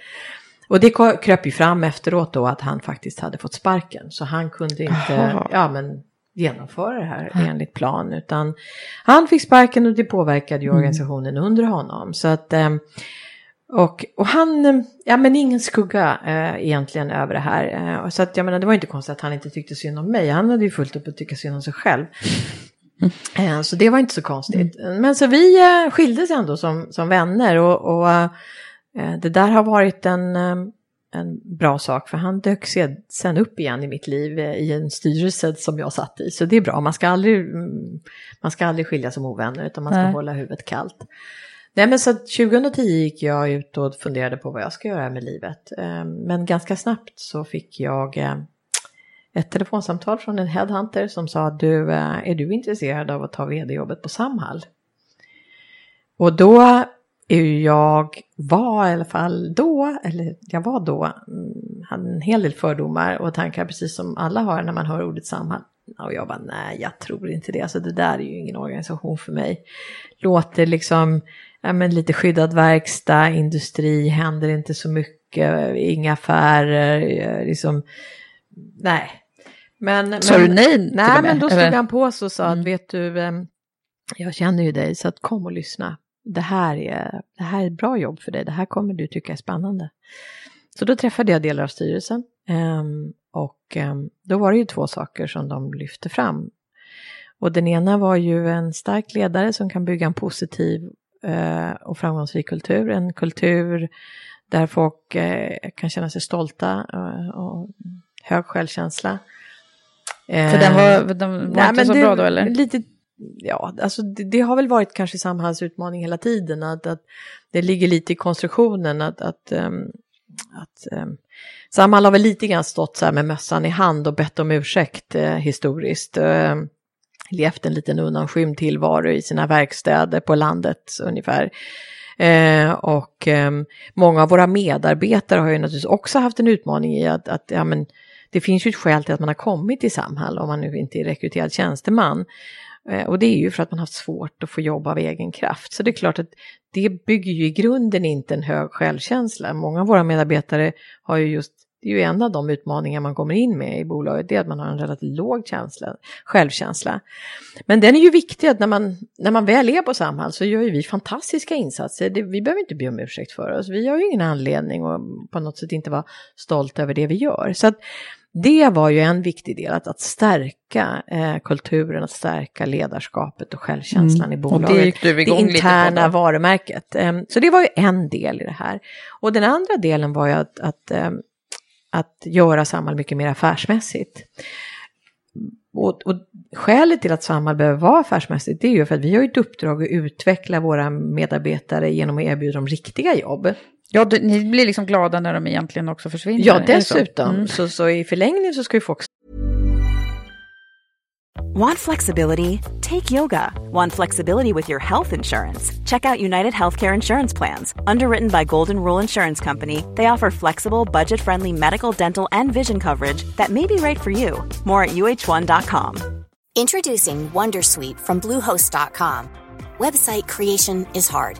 Och det kröp ju fram efteråt då att han faktiskt hade fått sparken. Så han kunde inte ja, men, genomföra det här mm. enligt plan. Utan han fick sparken och det påverkade ju mm. organisationen mm. under honom. Så att eh, och, och han, ja men ingen skugga eh, egentligen över det här. Eh, så att jag menar det var inte konstigt att han inte tyckte synd om mig. Han hade ju fullt upp att tycka synd om sig själv. Eh, så det var inte så konstigt. Mm. Men så vi eh, skildes ändå som, som vänner och, och det där har varit en, eh, en bra sak för han dök sen upp igen i mitt liv eh, i en styrelse som jag satt i. Så det är bra, man ska aldrig, mm, man ska aldrig skilja som ovänner utan man ska Nej. hålla huvudet kallt. Nej men så 2010 gick jag ut och funderade på vad jag ska göra med livet. Ehm, men ganska snabbt så fick jag eh, ett telefonsamtal från en headhunter som sa du, eh, är du intresserad av att ta vd-jobbet på Samhall? Och då jag var i alla fall då, eller jag var då, mm, hade en hel del fördomar och tankar precis som alla har när man hör ordet Samhall. Och jag bara nej, jag tror inte det, alltså det där är ju ingen organisation för mig. Låter liksom, ja men lite skyddad verkstad, industri, händer inte så mycket, inga affärer, eh, liksom, nej. Men, Sa du nej? Nej, men då stod han på oss och sa mm. att vet du, jag känner ju dig så att kom och lyssna det här, är, det här är ett bra jobb för dig, det här kommer du tycka är spännande. Så då träffade jag delar av styrelsen um, och um, då var det ju två saker som de lyfte fram. Och den ena var ju en stark ledare som kan bygga en positiv uh, och framgångsrik kultur, en kultur där folk uh, kan känna sig stolta uh, och hög självkänsla. För den var, den var Nej, inte så det, bra då eller? Lite ja, alltså det, det, har väl varit kanske Samhalls utmaning hela tiden, att, att det ligger lite i konstruktionen att, att, um, att um, Samhall har väl lite grann stått så här med mössan i hand och bett om ursäkt eh, historiskt. Eh, levt en liten undanskymd tillvaro i sina verkstäder på landet ungefär. Eh, och eh, många av våra medarbetare har ju naturligtvis också haft en utmaning i att, att ja, men, det finns ju ett skäl till att man har kommit till Samhall om man nu inte är rekryterad tjänsteman. Eh, och det är ju för att man har svårt att få jobb av egen kraft. Så det är klart att det bygger ju i grunden inte en hög självkänsla. Många av våra medarbetare har ju just, det är ju en av de utmaningar man kommer in med i bolaget, det är att man har en relativt låg känsla, självkänsla. Men den är ju viktig att när man, när man väl är på Samhall så gör ju vi fantastiska insatser. Det, vi behöver inte be om ursäkt för oss. Vi har ju ingen anledning att på något sätt inte vara stolta över det vi gör. Så att det var ju en viktig del, att, att stärka eh, kulturen, att stärka ledarskapet och självkänslan mm. i bolaget. Det det interna varumärket. Eh, så det var ju en del i det här. Och den andra delen var ju att, att, eh, att göra Samhall mycket mer affärsmässigt. Och, och skälet till att Samhall behöver vara affärsmässigt det är ju för att vi har ett uppdrag att utveckla våra medarbetare genom att erbjuda dem riktiga jobb. Ja, du, ni blir liksom glada när de egentligen också försvinner. Ja, dessutom. Så? Mm. Så, så i förlängningen så ska ju folk... Want flexibility? Take yoga. Want flexibility with your health insurance? Check out United Healthcare Insurance Plans. Underwritten by Golden Rule Insurance Company, they offer flexible, budget-friendly medical, dental, and vision coverage that may be right for you. More at uh1.com. Introducing Wondersuite from Bluehost.com. Website creation is hard.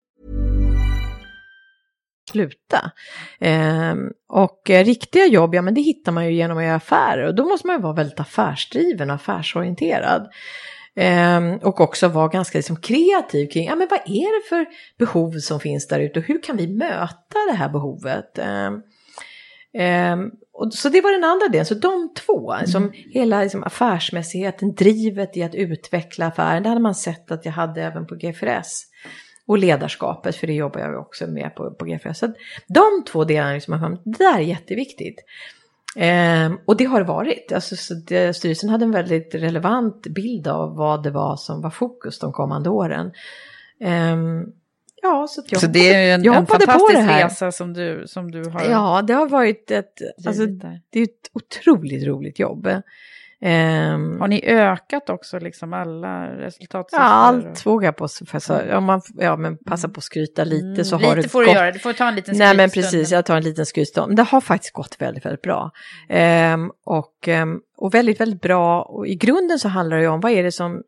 Sluta. Eh, och eh, riktiga jobb, ja men det hittar man ju genom att göra affärer och då måste man ju vara väldigt affärsdriven och affärsorienterad. Eh, och också vara ganska liksom, kreativ kring, ja men vad är det för behov som finns där ute och hur kan vi möta det här behovet? Ehm, ehm, och, så det var den andra delen, så de två, Mm. som hela liksom, affärsmässigheten, drivet i att utveckla affären, det hade man sett att jag hade även på GFRS. Och ledarskapet, för det jobbar jag också med på, på GFRS. Så de två delarna, liksom, det där är jätteviktigt. Ehm, och det har varit. Alltså, så det, styrelsen hade en väldigt relevant bild av vad det var som var fokus de kommande åren. Ehm, ja, så, jag Så det är en, jag en fantastisk resa som du, som du har Ja, det har varit ett, alltså, det är ett otroligt roligt jobb. Ehm, Har ni ökat också liksom alla resultatsiffror? ja, allt vågar jag på. För så, ja, man, ja, men passa på att skryta lite Mm, så lite har det får du gått. göra, du får ta en liten Nej men precis, jag tar en liten skrytstund. Det har faktiskt gått väldigt, väldigt bra. Ehm, och, ehm, och väldigt, väldigt bra. Och i grunden så handlar det ju om vad är det som eh,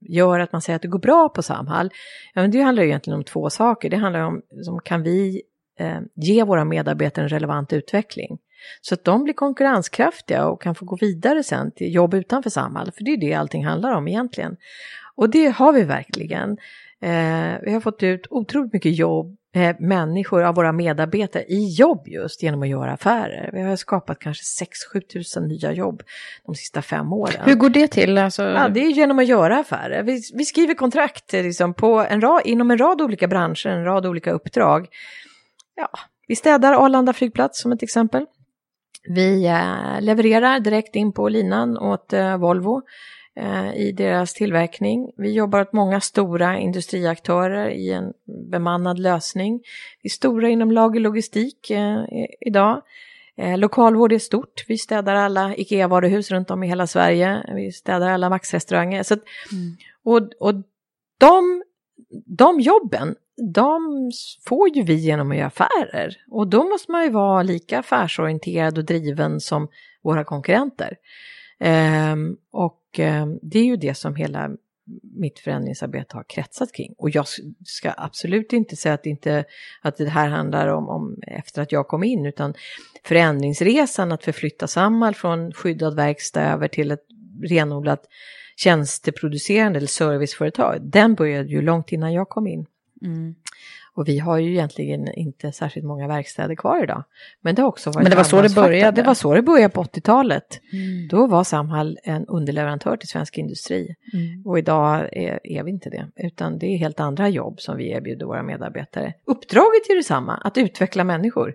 gör att man säger att det går bra på Samhall. Ja, men det handlar ju egentligen om två saker. Det handlar om, som kan vi eh, ge våra medarbetare en relevant utveckling? Så att de blir konkurrenskraftiga och kan få gå vidare sen till jobb utanför Samhall. För det är det allting handlar om egentligen. Och det har vi verkligen. Eh, vi har fått ut otroligt mycket jobb, eh, människor av våra medarbetare i jobb just genom att göra affärer. Vi har skapat kanske 6-7 tusen nya jobb de sista fem åren. Hur går det till? Alltså, Ja, det är genom att göra affärer. Vi, vi skriver kontrakt eh, liksom, på en rad, inom en rad olika branscher, en rad olika uppdrag. Ja, vi städar Arlanda flygplats som ett exempel. Vi eh, levererar direkt in på linan åt eh, Volvo eh, i deras tillverkning. Vi jobbar åt många stora industriaktörer i en bemannad lösning. Vi är stora inom lagerlogistik idag. Lokalvård är stort. Vi städar alla IKEA-varuhus runt om i hela Sverige. Vi städar alla Max-restauranger. Så att, och, och de, de jobben, de får ju vi genom att göra affärer. Och då måste man ju vara lika affärsorienterad och driven som våra konkurrenter. Ehm, och ehm, det är ju det som hela mitt förändringsarbete har kretsat kring. Och jag ska absolut inte säga att, inte, att det här handlar om, om efter att jag kom in, utan förändringsresan att förflytta Samhall från skyddad verkstad över till ett renodlat tjänsteproducerande eller serviceföretag, den började ju långt innan jag kom in. Mm. Och vi har ju egentligen inte särskilt många verkstäder kvar idag. Men det har också varit Men det var så det började. Det var så det började på 80-talet. Mm. Då var Samhall en underleverantör till svensk industri. Mm. Och idag är, är vi inte det, utan det är helt andra jobb som vi erbjuder våra medarbetare. Uppdraget är detsamma, att utveckla människor.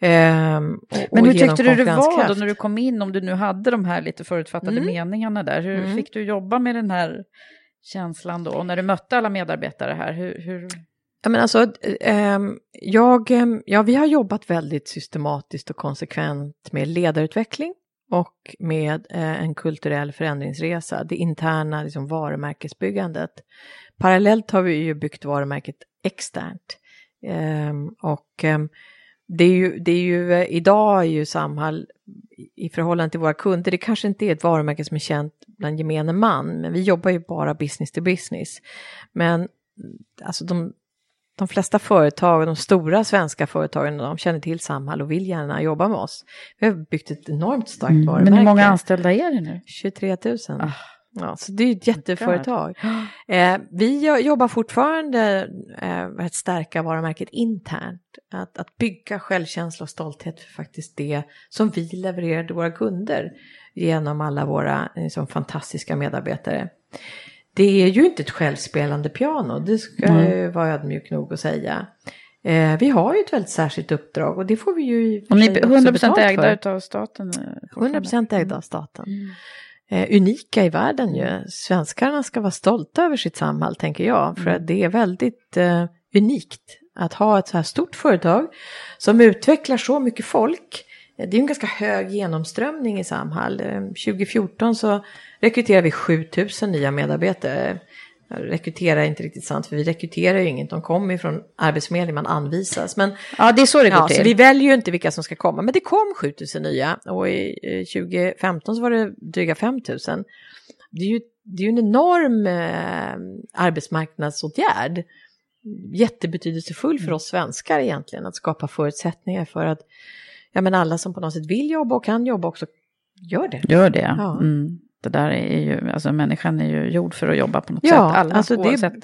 Ehm, och, Men hur tyckte du det var då när du kom in, om du nu hade de här lite förutfattade Mm. meningarna där? Hur Mm. fick du jobba med den här känslan då? Och när du mötte alla medarbetare här, hur... hur... Ja, men alltså, eh, ehm, jag, ehm, ja, vi har jobbat väldigt systematiskt och konsekvent med ledarutveckling och med eh, en kulturell förändringsresa, det interna liksom, varumärkesbyggandet. Parallellt har vi ju byggt varumärket externt. Ehm, och det är ju, det är ju, eh, idag är ju Samhall i- förhållande till våra kunder, det kanske inte är ett varumärke som är känt bland gemene man, men vi jobbar ju bara business to business. Men mm, alltså de, de flesta företag, de stora svenska företagen, de känner till Samhall och vill gärna jobba med oss. Vi har byggt ett enormt starkt varumärke. Mm. Men hur många anställda är det nu? 23 000. Ah. Ja, så det är ett jätteföretag. Eh, vi jo- jobbar fortfarande eh, med att stärka varumärket internt. Att, att bygga självkänsla och stolthet för faktiskt det som vi levererar till våra kunder genom alla våra liksom, fantastiska medarbetare. Det är ju inte ett självspelande piano, det ska Mm. jag ju vara ödmjuk nog att säga. Eh, vi har ju ett väldigt särskilt uppdrag och det får vi ju och Om ni är också 100% betalt för. ägda utav staten? eh, 100% ägda av staten. Mm. Eh, unika i världen ju. Svenskarna ska vara stolta över sitt Samhall tänker jag. För Mm. att det är väldigt eh, unikt att ha ett så här stort företag som utvecklar så mycket folk. Eh, Det är en ganska hög genomströmning i Samhall. Eh, 2014 så rekryterade vi 7000 nya medarbetare. Rekrytera är inte riktigt sant för vi rekryterar ju inget. De kommer ju från Arbetsförmedlingen, man anvisas. Men Ja, det är så det går Ja, till. så vi väljer ju inte vilka som ska komma, men det kom 7000 nya och i eh, 2015 så var det dryga 5000. Det är ju, det är ju en enorm eh, arbetsmarknadsåtgärd. Jättebetydelsefull för oss svenskar egentligen att skapa förutsättningar för att ja, men alla som på något sätt vill jobba och kan jobba också gör det. Gör det. Ja. Mm. Det där är ju, alltså människan är ju gjord för att jobba på något Ja, sätt. Alla, alltså det- oavsett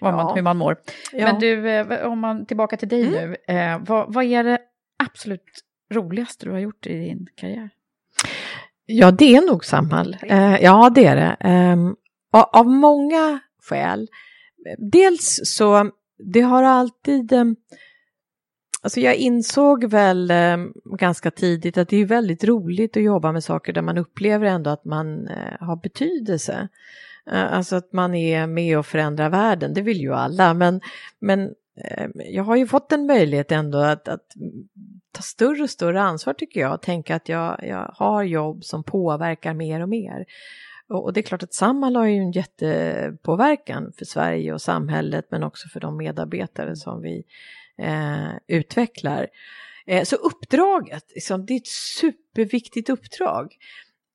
vad man, Ja. hur man mår. Ja. Men du, eh, om man tillbaka till dig Mm. nu. Eh, vad, vad är det absolut roligaste du har gjort i din karriär? Ja, det är nog Samhall. Eh, ja, det är det. Eh, av många skäl. Dels så, det har alltid... Alltså jag insåg väl eh, ganska tidigt att det är väldigt roligt att jobba med saker där man upplever ändå att man eh, har betydelse. Eh, alltså att man är med och förändrar världen, det vill ju alla. Men, men eh, jag har ju fått en möjlighet ändå att, att ta större och större ansvar tycker jag. Tänka att jag, jag har jobb som påverkar mer och mer. Och det är klart att Samhall har ju en jättepåverkan för Sverige och samhället men också för de medarbetare som vi eh, utvecklar. Eh, så uppdraget, liksom, det är ett superviktigt uppdrag.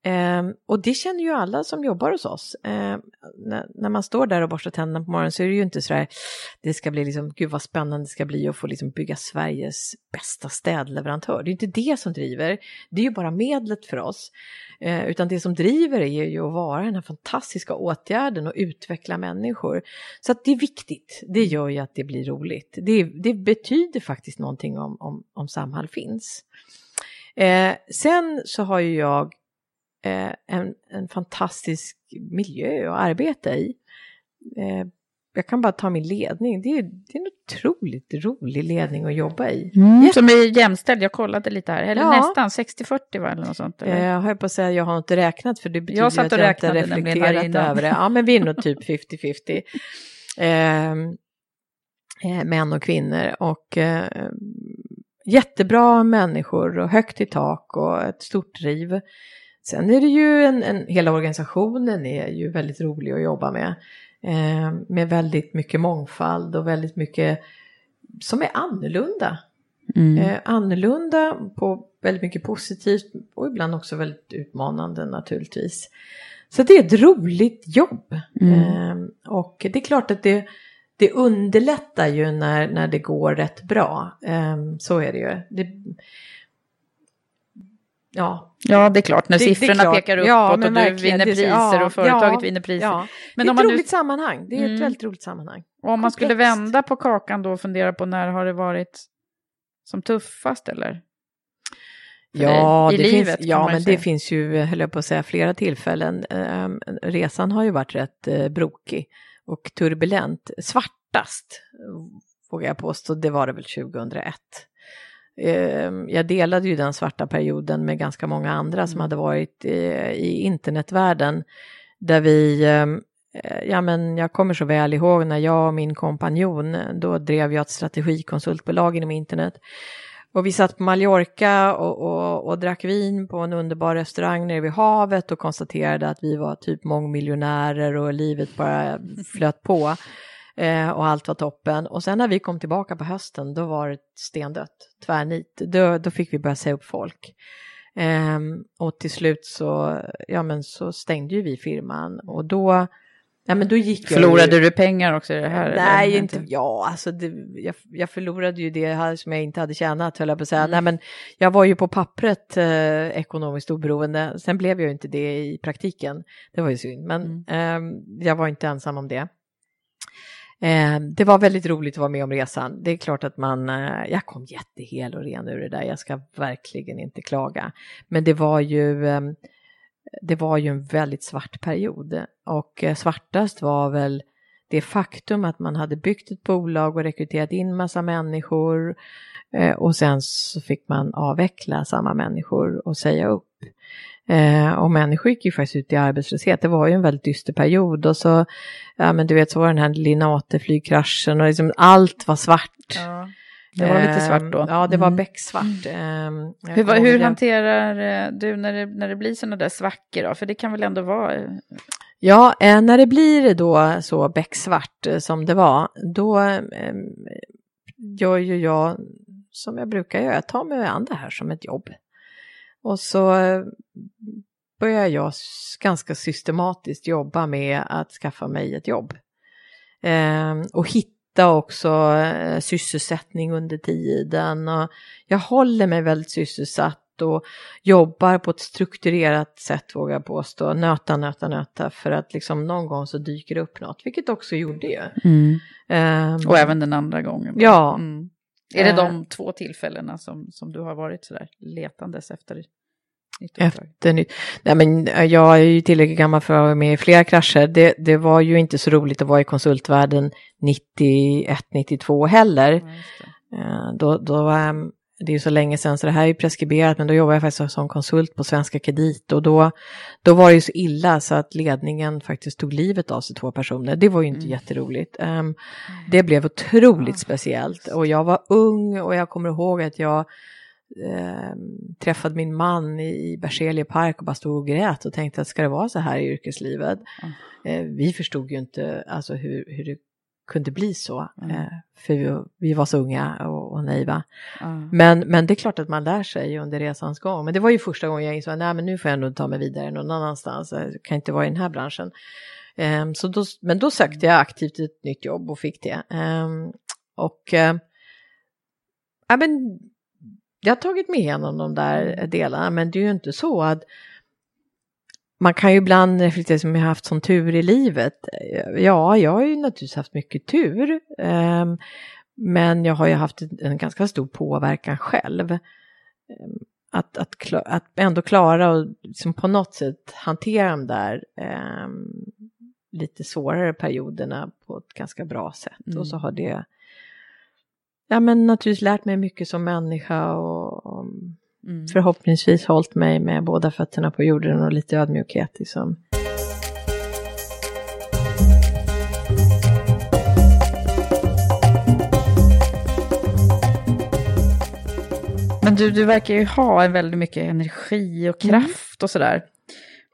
Eh, och det känner ju alla som jobbar hos oss. Eh, när, när, man står där och borstar tänderna på morgonen så är det ju inte så det ska bli liksom, gud vad spännande det ska bli att få liksom bygga Sveriges bästa städleverantör. Det är inte det som driver, det är ju bara medlet för oss. Eh, utan det som driver är ju att vara den här fantastiska åtgärden och utveckla människor. Så att det är viktigt, det gör ju att det blir roligt. Det, det betyder faktiskt någonting om, om, om Samhall finns. Eh, sen så har ju jag eh, en, en fantastisk miljö att arbeta i. Eh, jag kan bara ta min ledning, det är, det är en otroligt rolig ledning att jobba i. Mm, Som är jämställd, jag kollade lite här, eller ja. nästan 60-40 var eller något sånt? Eller? Eh, jag höll på att säga, jag har inte räknat för det betyder jag att jag inte reflekterat över det. Ja, men vi är nog typ 50-50. Ehm, eh, män och kvinnor och eh, jättebra människor och högt i tak och ett stort driv. Sen är det ju en, en, hela organisationen är ju väldigt rolig att jobba med. Eh, med väldigt mycket mångfald och väldigt mycket som är annorlunda. Mm. Eh, annorlunda på väldigt mycket positivt och ibland också väldigt utmanande naturligtvis. Så det är ett roligt jobb. Mm. Eh, och det är klart att det, det underlättar ju när, när det går rätt bra. Eh, så är det ju. Det, Ja. ja, det är klart, när det, siffrorna klart. pekar uppåt ja, och du vinner priser ja, och företaget ja, vinner priser. Ja. Men det är ett roligt nu... sammanhang, det är mm. ett väldigt roligt sammanhang. Och om man skulle vända på kakan då och fundera på när har det varit som tuffast eller? ja, I det livet, finns, ja men säga. det finns ju, höll jag på att säga, flera tillfällen. Um, resan har ju varit rätt uh, brokig och turbulent. Svartast, vågar jag påstå, det var det väl 2001. Ehm, jag delade ju den svarta perioden med ganska många andra som mm. hade varit i internetvärlden där vi ehm, eh, Ja men jag kommer så väl ihåg när jag och min kompanjon, då drev jag ett strategikonsultbolag inom internet. Och vi satt på Mallorca och, och, och, drack vin på en underbar restaurang nere vid havet och konstaterade att vi var typ mångmiljonärer och livet bara flöt på. Eh, och allt var toppen. Och sen när vi kom tillbaka på hösten då var det stendött, tvärnit. Då, då fick vi börja säga upp folk. Eh, och till slut så, ja, men så stängde ju vi firman och då Ja, men då gick förlorade ju... du pengar också i det här? Nej, eller? inte, ja, alltså det, jag, jag, förlorade ju det här som jag inte hade tjänat, höll jag på att säga. Mm. Nej, men jag var ju på pappret eh, ekonomiskt oberoende, sen blev jag ju inte det i praktiken. Det var ju synd, men mm. eh, jag var inte ensam om det. Eh, det var väldigt roligt att vara med om resan. Det är klart att man, eh, jag kom jättehel och ren ur det där, jag ska verkligen inte klaga. Men det var ju, eh, det var ju en väldigt svart period och eh, svartast var väl det faktum att man hade byggt ett bolag och rekryterat in massa människor eh, och sen så fick man avveckla samma människor och säga upp. Eh, och människor gick ju faktiskt ut i arbetslöshet. Det var ju en väldigt dyster period och så, ja men du vet så var den här Linate-flygkraschen och liksom allt var svart. Ja, det var lite svart då. Eh, ja, det var mm. becksvart. Mm. Eh, hur, hur hanterar eh, du när det, när det blir sådana där svackor då? För det kan väl ändå vara... Eh, ja, eh, när det blir då så becksvart som det var, då eh, gör ju jag som jag brukar göra, jag tar mig an det här som ett jobb. Och så eh, började jag ganska systematiskt jobba med att skaffa mig ett jobb. Eh, och hitta också eh, sysselsättning under tiden. Och jag håller mig väldigt sysselsatt och jobbar på ett strukturerat sätt vågar jag påstå. Nöta, nöta, nöta för att liksom någon gång så dyker det upp något, vilket också gjorde ju. Mm. Um, och även den andra gången. Ja. Mm. Är det Eh, de två tillfällena som, som du har varit sådär letandes efter nytt? Efter nytt. Nej, men eh, jag är ju tillräckligt gammal för att vara med i flera krascher. Det, det var ju inte så roligt att vara i konsultvärlden 91-92 heller. Ja. Eh, Då, då, ehm, det är ju så länge sedan så det här är ju preskriberat men då jobbade jag faktiskt som konsult på Svenska Kredit och då, då var det ju så illa så att ledningen faktiskt tog livet av sig två personer. Det var ju inte Mm. jätteroligt. Ehm, Det blev otroligt Ah, speciellt och jag var ung och jag kommer ihåg att jag ehm, träffade min man i, Berzelii park och bara stod och grät och tänkte att ska det vara så här i yrkeslivet? Ah. Eh, vi förstod ju inte alltså, hur, hur det kunde bli så, Mm. eh, för vi, vi var så unga och, och naiva. Ja. Men, men det är klart att man lär sig under resans gång. Men det var ju första gången jag insåg att nu får jag nog ta mig vidare någon annanstans. Jag kan inte vara i den här branschen. Ehm, så då, men då sökte jag aktivt ett nytt jobb och fick det. Ehm, och eh, ja, men, jag har tagit mig igenom de där delarna, men det är ju inte så att man kan ju ibland reflektera som jag har haft sån tur i livet. Ja, jag har ju naturligtvis haft mycket tur. ehm, men jag har ju haft en, ganska stor påverkan själv. Ehm, Att, att, att ändå klara och liksom på något sätt hantera de där ehm, lite svårare perioderna på ett ganska bra sätt. Mm. Och så har det ja, men naturligtvis lärt mig mycket som människa och, och Mm. förhoppningsvis hållit mig med båda fötterna på jorden och lite ödmjukhet. Liksom. Men du, du verkar ju ha väldigt mycket energi och Mm. kraft och sådär.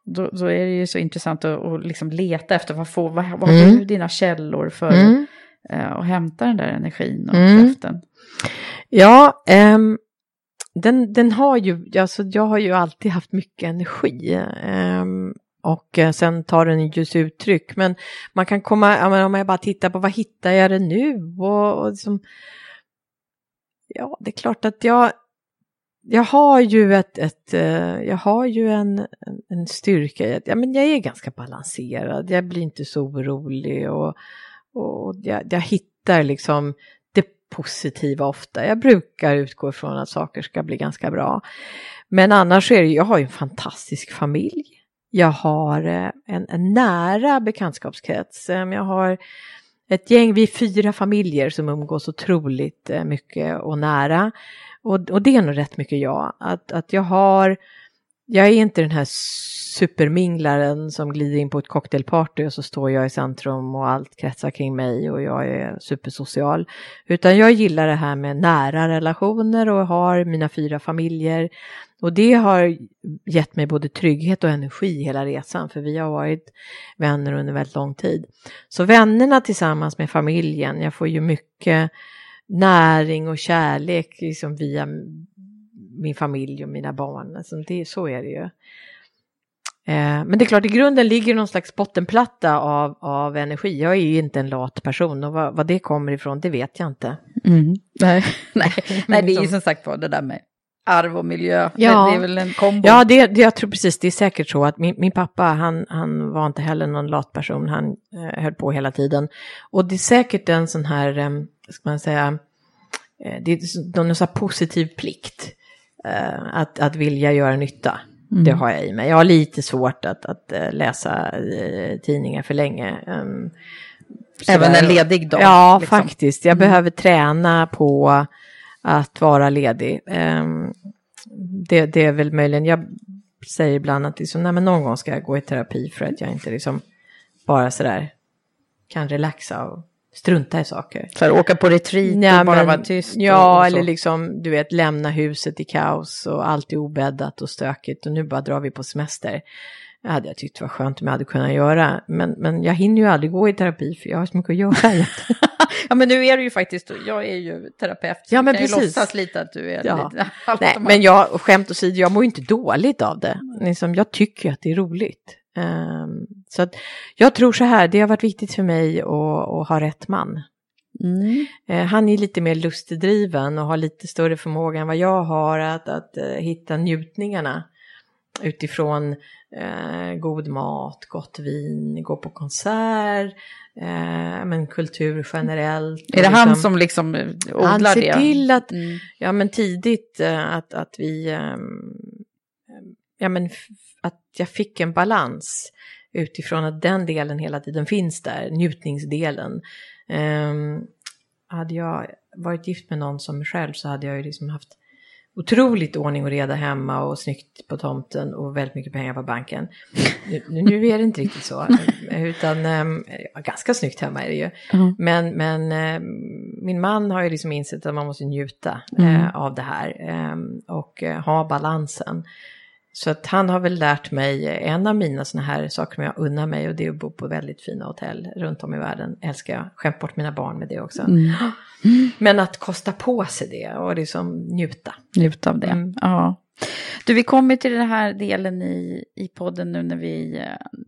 Då, då är det ju så intressant att, att liksom leta efter vad, får, vad, vad Mm. har du dina källor för Mm. eh, att hämta den där energin och Mm. kraften. Ja, ehm, den, den har ju, alltså jag har ju alltid haft mycket energi. Um, och eh, sen tar den just uttryck. Men man kan komma, ja, men om jag bara tittar på vad hittar jag det nu? Och, och liksom, ja, det är klart att jag, jag har ju ett, ett eh, jag har ju en, en, en styrka i att ja, men jag är ganska balanserad. Jag blir inte så orolig och, och jag, jag hittar liksom positiva ofta. Jag brukar utgå ifrån att saker ska bli ganska bra. Men annars är det, jag har ju en fantastisk familj. Jag har eh, en, en nära bekantskapskrets. Ehm, jag har ett gäng, vi är fyra familjer som umgås otroligt eh, mycket och nära. Och, och det är nog rätt mycket jag. Att, att jag har, jag är inte den här superminglaren som glider in på ett cocktailparty och så står jag i centrum och allt kretsar kring mig och jag är supersocial. Utan jag gillar det här med nära relationer och har mina fyra familjer. Och det har gett mig både trygghet och energi hela resan för vi har varit vänner under väldigt lång tid. Så vännerna tillsammans med familjen, jag får ju mycket näring och kärlek liksom via min familj och mina barn. Alltså det, så är det ju. Eh, men det är klart, i grunden ligger någon slags bottenplatta av, av energi. Jag är ju inte en lat person och vad, vad det kommer ifrån, det vet jag inte. Mm. Nej, nej, nej, det är ju Liksom. som sagt var det där med arv och miljö. Ja. Det, det är väl en kombo. Ja, det, det, jag tror precis, det är säkert så att min, min pappa, han, han var inte heller någon lat person, han eh, höll på hela tiden. Och det är säkert en sån här, eh, ska man säga, eh, det är någon sån här positiv plikt. Eh, att, att vilja göra nytta. Mm. Det har jag i mig. Jag har lite svårt att, att eh, läsa tidningar för länge. Um, Även en ledig dag. Ja, liksom. faktiskt. Jag behöver träna på att vara ledig. Ehm, det, det är väl möjligen, jag säger ibland att liksom, nej, men någon gång ska jag gå i terapi för att jag inte liksom bara sådär kan relaxa och strunta i saker. Så här, åka på retreat Ja, och bara men- vara tyst. Ja, och, och så. eller liksom, du vet, lämna huset i kaos och allt är obäddat och stökigt och nu bara drar vi på semester. Det hade jag tyckt var skönt om jag hade kunnat göra. Men, men jag hinner ju aldrig gå i terapi för jag har så mycket att göra. Ja, men nu är du ju faktiskt, jag är ju terapeut. så Ja, men kan ju låtsas lite att du är Ja. lite... Nej, men jag, skämt åsido, jag mår ju inte dåligt av det. Liksom, jag tycker att det är roligt. Ehm, så att jag tror så här, det har varit viktigt för mig att, att ha rätt man. Mm. Eh, han är lite mer lustdriven och har lite större förmåga än vad jag har att, att eh, hitta njutningarna utifrån eh, god mat, gott vin, gå på konsert, eh, men kultur generellt. Är det och han liksom- som liksom eh, odlar han ser det? till att, Mm. ja men tidigt att, att vi, ja men att jag fick en balans utifrån att den delen hela tiden finns där, njutningsdelen. Ehm, hade jag varit gift med någon som mig själv så hade jag ju liksom haft otroligt ordning och reda hemma och snyggt på tomten och väldigt mycket pengar på banken. Nu, nu är det inte riktigt så, utan ja, ganska snyggt hemma är det ju. Mm. Men, men ehm, min man har ju liksom insett att man måste njuta Mm. eh, av det här ehm, och eh, ha balansen. Så att han har väl lärt mig, en av mina sådana här saker som jag unnar mig och det är att bo på väldigt fina hotell runt om i världen. Älskar jag, skämt bort mina barn med det också. Mm. Men att kosta på sig det och liksom njuta. Njut av det. Mm. Ja. Du, vi kommer till den här delen i, i podden nu när, vi,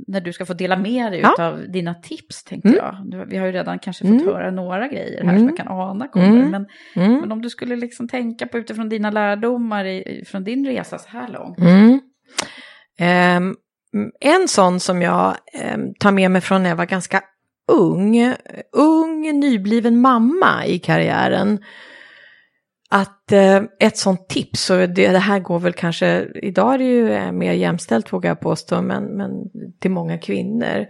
när du ska få dela med dig Ja. av dina tips, tänkte Mm. jag. Vi har ju redan kanske fått Mm. höra några grejer här Mm. som jag kan ana kommer. Mm. Men, Mm. men om du skulle liksom tänka på utifrån dina lärdomar i, från din resa så här långt. Ehm, en sån som jag ehm, tar med mig från när jag var ganska ung, ung nybliven mamma i karriären. Att eh, ett sånt tips, och det, det här går väl kanske, idag är det ju eh, mer jämställt vågar jag påstå, men, men till många kvinnor.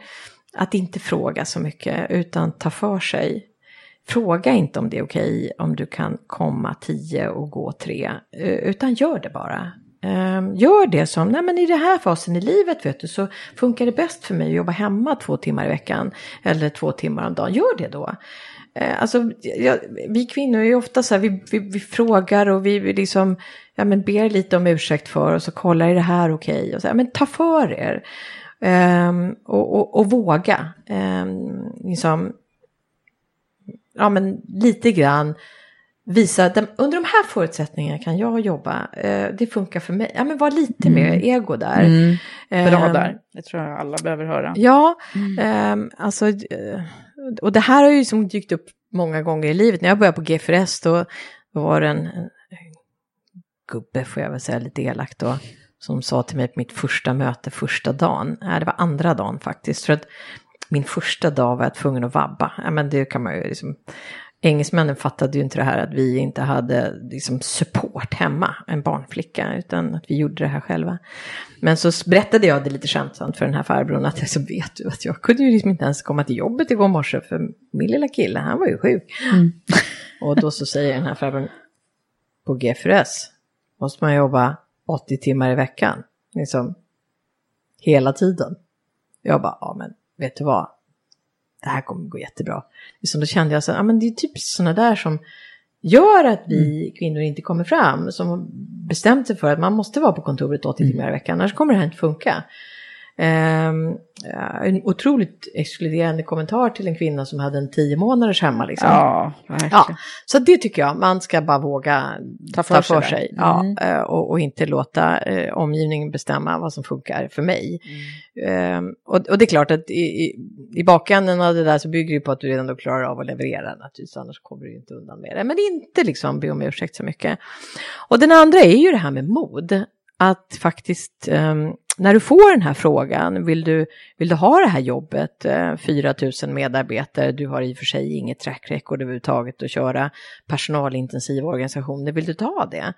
Att inte fråga så mycket utan ta för sig. Fråga inte om det är okej om du kan komma tio och gå tre, eh, utan gör det bara. Ehm, gör det som, nej men i den här fasen i livet vet du så funkar det bäst för mig att jobba hemma två timmar i veckan eller två timmar om dagen. Gör det då. Ehm, alltså, jag, vi kvinnor är ju ofta så här, vi, vi, vi frågar och vi, vi liksom, ja men ber lite om ursäkt för och så kollar är det här okej? Och så här, men ta för er. Um, och, och, och våga. Um, liksom, ja men lite grann visa att de- under de här förutsättningarna kan jag jobba. Eh, det funkar för mig. Ja men var lite mer ego där. Mm. Bra Ehm, där. Det tror jag alla behöver höra. Ja, ehm, alltså, eh, och det här har ju som dykt upp många gånger i livet. När jag började på GFRS då, då var det en, en gubbe, får jag väl säga lite elakt då, som sa till mig på mitt första möte första dagen, nej det var andra dagen faktiskt, för att min första dag var jag tvungen att vabba. Ja, men det kan man ju liksom, engelsmännen fattade ju inte det här att vi inte hade liksom support hemma, en barnflicka, utan att vi gjorde det här själva. Men så berättade jag det lite skämtsamt för den här farbrorn att jag så vet du att jag kunde ju liksom inte ens komma till jobbet igår morse för min lilla kille, han var ju sjuk. Och då så säger den här farbrorn, på GFRS måste man jobba 80 timmar i veckan, liksom hela tiden. Jag bara, ja men vet du vad, det här kommer gå jättebra. Liksom då kände jag så, ja men det är typ sådana där som gör att vi kvinnor inte kommer fram, som bestämt sig för att man måste vara på kontoret 80 timmar i veckan, annars kommer det här inte funka. Ehm, en otroligt exkluderande kommentar till en kvinna som hade en tio månaders hemma. Liksom. Ja, verkligen. Ja, så det tycker jag, man ska bara våga Ta ta för för, sig sig. Ja, Mm. eh, och, och inte låta eh, omgivningen bestämma vad som funkar för mig. Ehm, och, och det är klart att i, i, i bakänden av det där så bygger det på att du redan då klarar av att leverera naturligtvis, annars kommer du inte undan med det. Men inte liksom be om ursäkt så mycket. Och den andra är ju det här med mod. Att faktiskt, ehm, när du får den här frågan, vill du, vill du ha det här jobbet, eh, 4 000 medarbetare, du har i och för sig inget track record överhuvudtaget att köra personalintensiva organisationer, vill du ta det?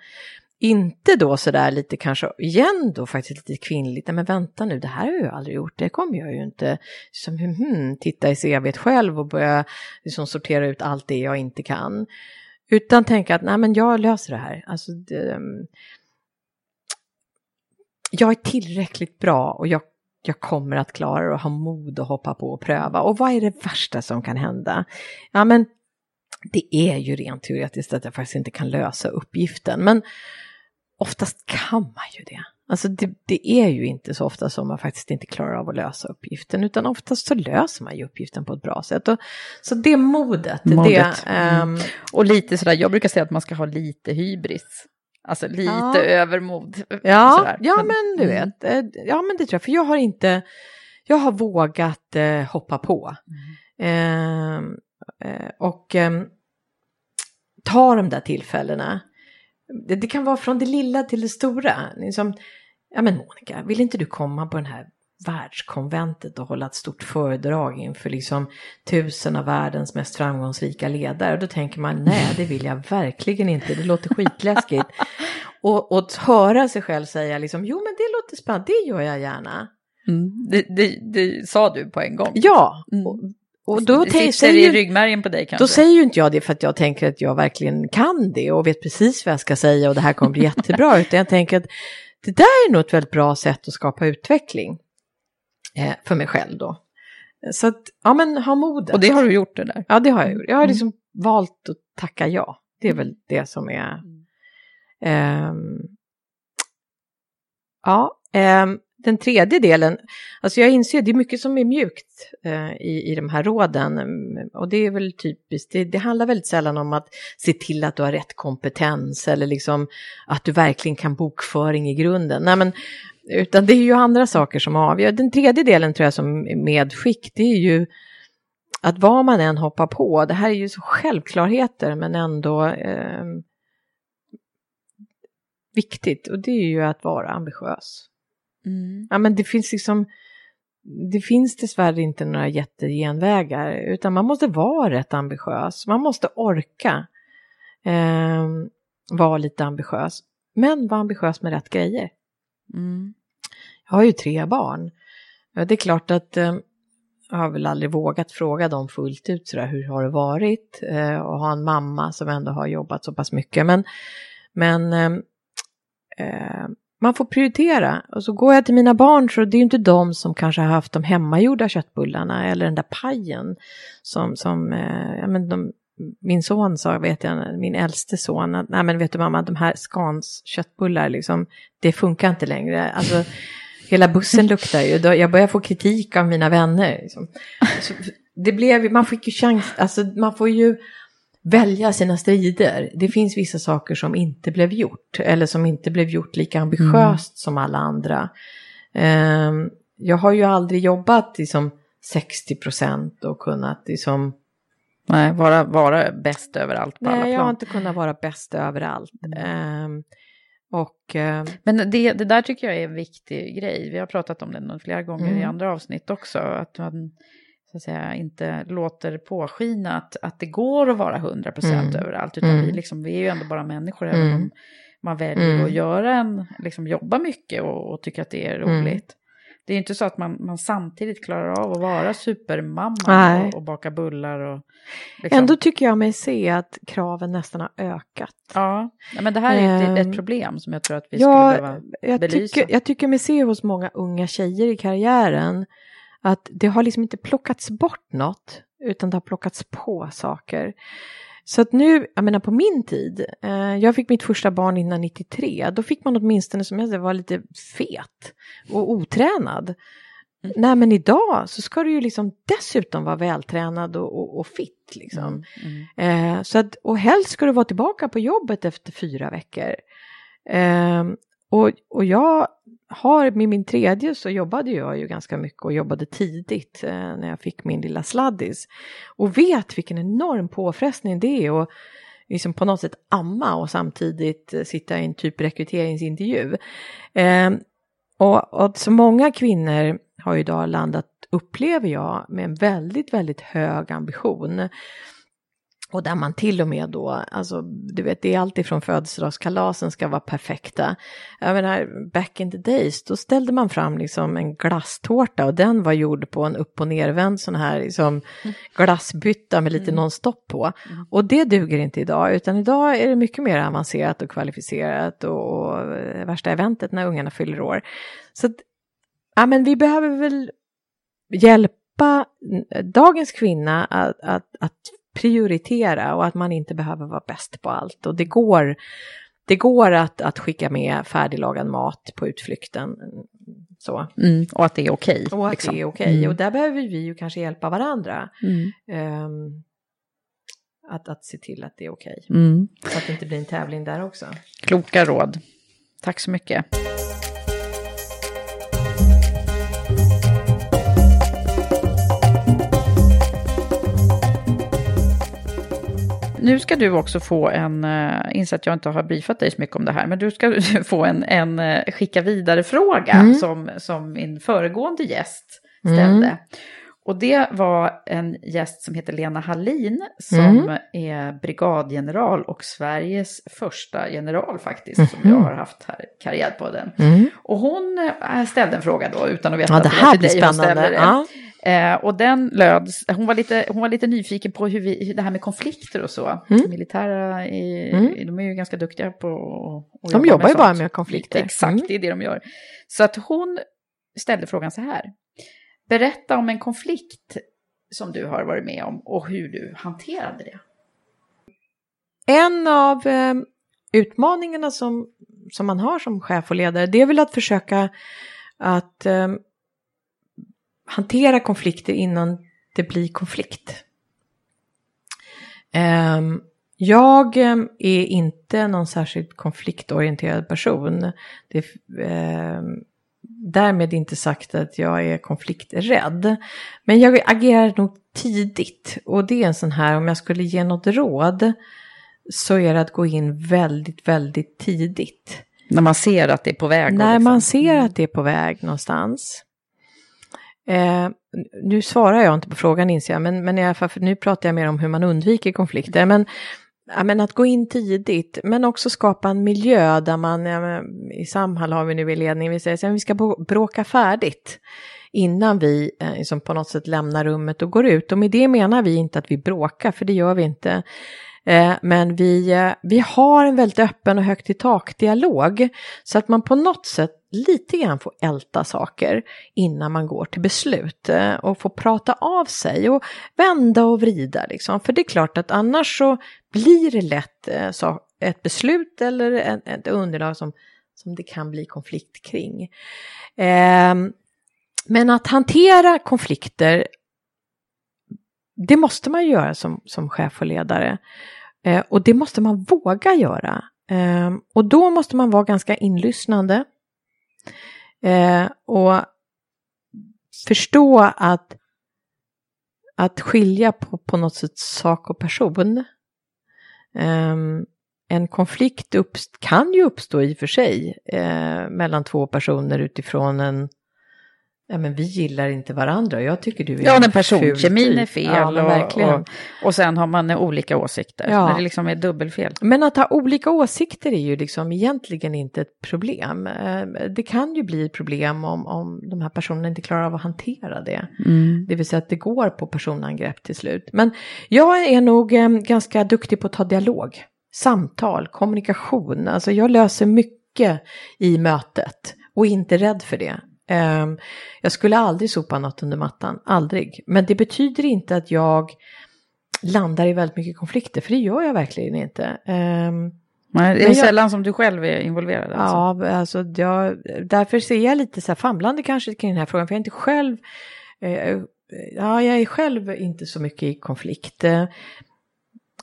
Inte då sådär lite kanske igen då faktiskt lite kvinnligt, Nej, men vänta nu, det här har jag ju aldrig gjort, det kommer jag ju inte, som, hmm, hmm, titta i CVt själv och börja liksom, sortera ut allt det jag inte kan. Utan tänka att nej men jag löser det här. Alltså, det, ehm, jag är tillräckligt bra och jag, jag kommer att klara det och ha mod att hoppa på och pröva. Och vad är det värsta som kan hända? Ja men det är ju rent teoretiskt att jag faktiskt inte kan lösa uppgiften. Men oftast kan man ju det. Alltså det, det är ju inte så ofta som man faktiskt inte klarar av att lösa uppgiften, utan oftast så löser man ju uppgiften på ett bra sätt. Och, så det modet, Modet. det... ehm, Och lite sådär, jag brukar säga att man ska ha lite hybris. Alltså lite Ja. övermod. Ja, sådär. ja men du mm. vet, eh, ja men det tror jag, för jag har inte, jag har vågat eh, hoppa på. Ehm, eh, och ehm, ta de där tillfällena. Det, det kan vara från det lilla till det stora. Liksom, ja men Monica, vill inte du komma på den här världskonventet och hålla ett stort föredrag inför liksom tusen av världens mest framgångsrika ledare. Och då tänker man, nej det vill jag verkligen inte, det låter skitläskigt. och, och höra sig själv säga liksom, jo men det låter spännande, det gör jag gärna. Mm. Det, det, det, sa du på en gång. Ja, mm. och, och då sitter säger, i ryggmärgen på dig kanske? Då säger ju inte jag det för att jag tänker att jag verkligen kan det och vet precis vad jag ska säga och det här kommer bli jättebra, utan jag tänker att det där är nog ett väldigt bra sätt att skapa utveckling eh, för mig själv då. Så att, ja men ha modet. Och det har du gjort det där? Ja, det har jag gjort. Jag har mm. liksom mm. valt att tacka ja. Det är väl det som är... Eh, ja, eh, den tredje delen, alltså jag inser att det är mycket som är mjukt eh, i, i de här råden. Mm, och det är väl typiskt, det, det, handlar väldigt sällan om att se till att du har rätt kompetens eller liksom att du verkligen kan bokföring i grunden. Nej, men utan det är ju andra saker som avgör. Den tredje delen tror jag som medskick, det är ju att vad man än hoppar på, det här är ju så självklarheter men ändå eh, viktigt och det är ju att vara ambitiös. Mm. Ja men det finns liksom, det finns dessvärre inte några jättegenvägar utan man måste vara rätt ambitiös, man måste orka eh, vara lite ambitiös. Men vara ambitiös med rätt grejer. Mm. Jag har ju tre barn. Det är klart att eh, jag har väl aldrig vågat fråga dem fullt ut sådär, hur har det varit? Eh, och ha en mamma som ändå har jobbat så pass mycket. Men, men eh, man får prioritera. Och så går jag till mina barn så det är ju inte de som kanske har haft de hemmagjorda köttbullarna eller den där pajen som, som eh, ja, men de, min son sa, vet jag, min äldste son, att nej men vet du mamma, de här Scans köttbullar, liksom, det funkar inte längre. Alltså, hela bussen luktar ju, jag börjar få kritik av mina vänner. Liksom. Så det blev, man fick ju chans, alltså man får ju välja sina strider. Det finns vissa saker som inte blev gjort, eller som inte blev gjort lika ambitiöst mm. som alla andra. Um, jag har ju aldrig jobbat liksom 60 procent och kunnat liksom Nej, vara, vara bäst överallt på Nej, alla plan. jag har inte kunnat vara bäst överallt. Mm. Um, och, uh, Men det, det där tycker jag är en viktig grej. Vi har pratat om det flera gånger mm. i andra avsnitt också. Att man så att säga, inte låter påskina att, att det går att vara 100% mm. överallt. Utan mm. vi, liksom, vi är ju ändå bara människor. Även om mm. man väljer att mm. göra en, liksom, jobba mycket och, och tycker att det är roligt. Det är inte så att man, man samtidigt klarar av att vara supermamma och, och, baka bullar. Och, liksom. Ändå tycker jag mig se att kraven nästan har ökat. Ja, men det här är ett, ett ehm, problem som jag tror att vi ja, skulle behöva jag belysa. Tycker, jag tycker mig se hos många unga tjejer i karriären att det har liksom inte plockats bort något utan det har plockats på saker. Så att nu, jag menar på min tid, eh, jag fick mitt första barn 1993, då fick man åtminstone som jag vara lite fet och otränad. Mm. Nej men idag så ska du ju liksom dessutom vara vältränad och, och, och fit liksom. Mm. Mm. Eh, så att, och helst ska du vara tillbaka på jobbet efter fyra veckor. Eh, och, och jag har, med min tredje så jobbade jag ju ganska mycket och jobbade tidigt eh, när jag fick min lilla sladdis. Och vet vilken enorm påfrestning det är att liksom på något sätt amma och samtidigt eh, sitta i en typ rekryteringsintervju. Eh, och, och så många kvinnor har idag landat, upplever jag, med en väldigt, väldigt hög ambition. Och där man till och med då, alltså du vet det är alltid från födelsedagskalasen ska vara perfekta. Jag menar back in the days då ställde man fram liksom en glasstårta och den var gjord på en upp och nervänd sån här liksom glassbytta med lite mm. nonstop på. Mm. Och det duger inte idag utan idag är det mycket mer avancerat och kvalificerat och, och värsta eventet när ungarna fyller år. Så att, ja men vi behöver väl hjälpa dagens kvinna att, att, att prioritera och att man inte behöver vara bäst på allt. Och det går, det går att, att skicka med färdiglagad mat på utflykten. Så. Mm, och att det är okej. Okay, och att liksom. det är okej. Okay. Mm. Och där behöver vi ju kanske hjälpa varandra. Mm. Um, att, att se till att det är okej. Okay. Mm. Så att det inte blir en tävling där också. Kloka råd. Tack så mycket. Nu ska du också få en, uh, inser att jag inte har briefat dig så mycket om det här, men du ska få en, en uh, skicka vidare-fråga mm. som, som min föregående gäst ställde. Mm. Och det var en gäst som heter Lena Hallin som mm. är brigadgeneral och Sveriges första general faktiskt mm. som jag har haft här i Karriärpodden. Mm. Och hon äh, ställde en fråga då utan att veta ja, det här blir spännande. Ja. Eh, och den löd, hon var, lite, hon var lite nyfiken på hur, vi, det här med konflikter och så. Mm. Militära, i, mm. de är ju ganska duktiga på att De jobba jobbar ju bara med konflikter. Exakt, mm. det är det de gör. Så att hon ställde frågan så här. Berätta om en konflikt som du har varit med om och hur du hanterade det. En av eh, utmaningarna som, som man har som chef och ledare, det är väl att försöka att eh, hantera konflikter innan det blir konflikt. Eh, jag ehm, är inte någon särskilt konfliktorienterad person. Det, ehm, därmed inte sagt att jag är konflikträdd. Men jag agerar nog tidigt och det är en sån här, om jag skulle ge något råd så är det att gå in väldigt, väldigt tidigt. När man ser att det är på väg? När liksom. man ser att det är på väg någonstans. Eh, nu svarar jag inte på frågan inser jag, men, men i alla fall, nu pratar jag mer om hur man undviker konflikter. Men ja, men att gå in tidigt, men också skapa en miljö där man, ja, i Samhall har vi nu i ledningen, vi säger att vi ska bråka färdigt innan vi eh, liksom på något sätt lämnar rummet och går ut. Och med det menar vi inte att vi bråkar, för det gör vi inte. Eh, men vi, eh, vi har en väldigt öppen och högt i tak-dialog så att man på något sätt lite grann får älta saker innan man går till beslut eh, och får prata av sig och vända och vrida liksom. För det är klart att annars så blir det lätt ett beslut eller ett underlag som, som det kan bli konflikt kring. Ehm, men att hantera konflikter det måste man göra som, som chef och ledare. Eh, och det måste man våga göra. Eh, och då måste man vara ganska inlyssnande. Eh, och förstå att, att skilja på, på något sätt sak och person. Ehm, en konflikt uppst- kan ju uppstå i och för sig eh, mellan två personer utifrån en ja, men vi gillar inte varandra. Jag tycker du är Ja, när personkemin är fel ja, och, och, och, sen har man olika åsikter. Ja. När det liksom är dubbelfel. Men att ha olika åsikter är ju liksom egentligen inte ett problem. Eh, det kan ju bli problem om, om de här personerna inte klarar av att hantera det. Mm. Det vill säga att det går på personangrepp till slut. Men jag är nog eh, ganska duktig på att ta dialog. Samtal, kommunikation. Alltså jag löser mycket i mötet och är inte rädd för det. Ehm, jag skulle aldrig sopa något under mattan, aldrig. Men det betyder inte att jag landar i väldigt mycket konflikter, för det gör jag verkligen inte. Um, Nej, det är jag, sällan som du själv är involverad. Alltså. Ja, alltså jag, därför ser jag lite så här famlande kanske kring den här frågan, för jag är inte själv, eh, ja, jag är själv inte så mycket i konflikt.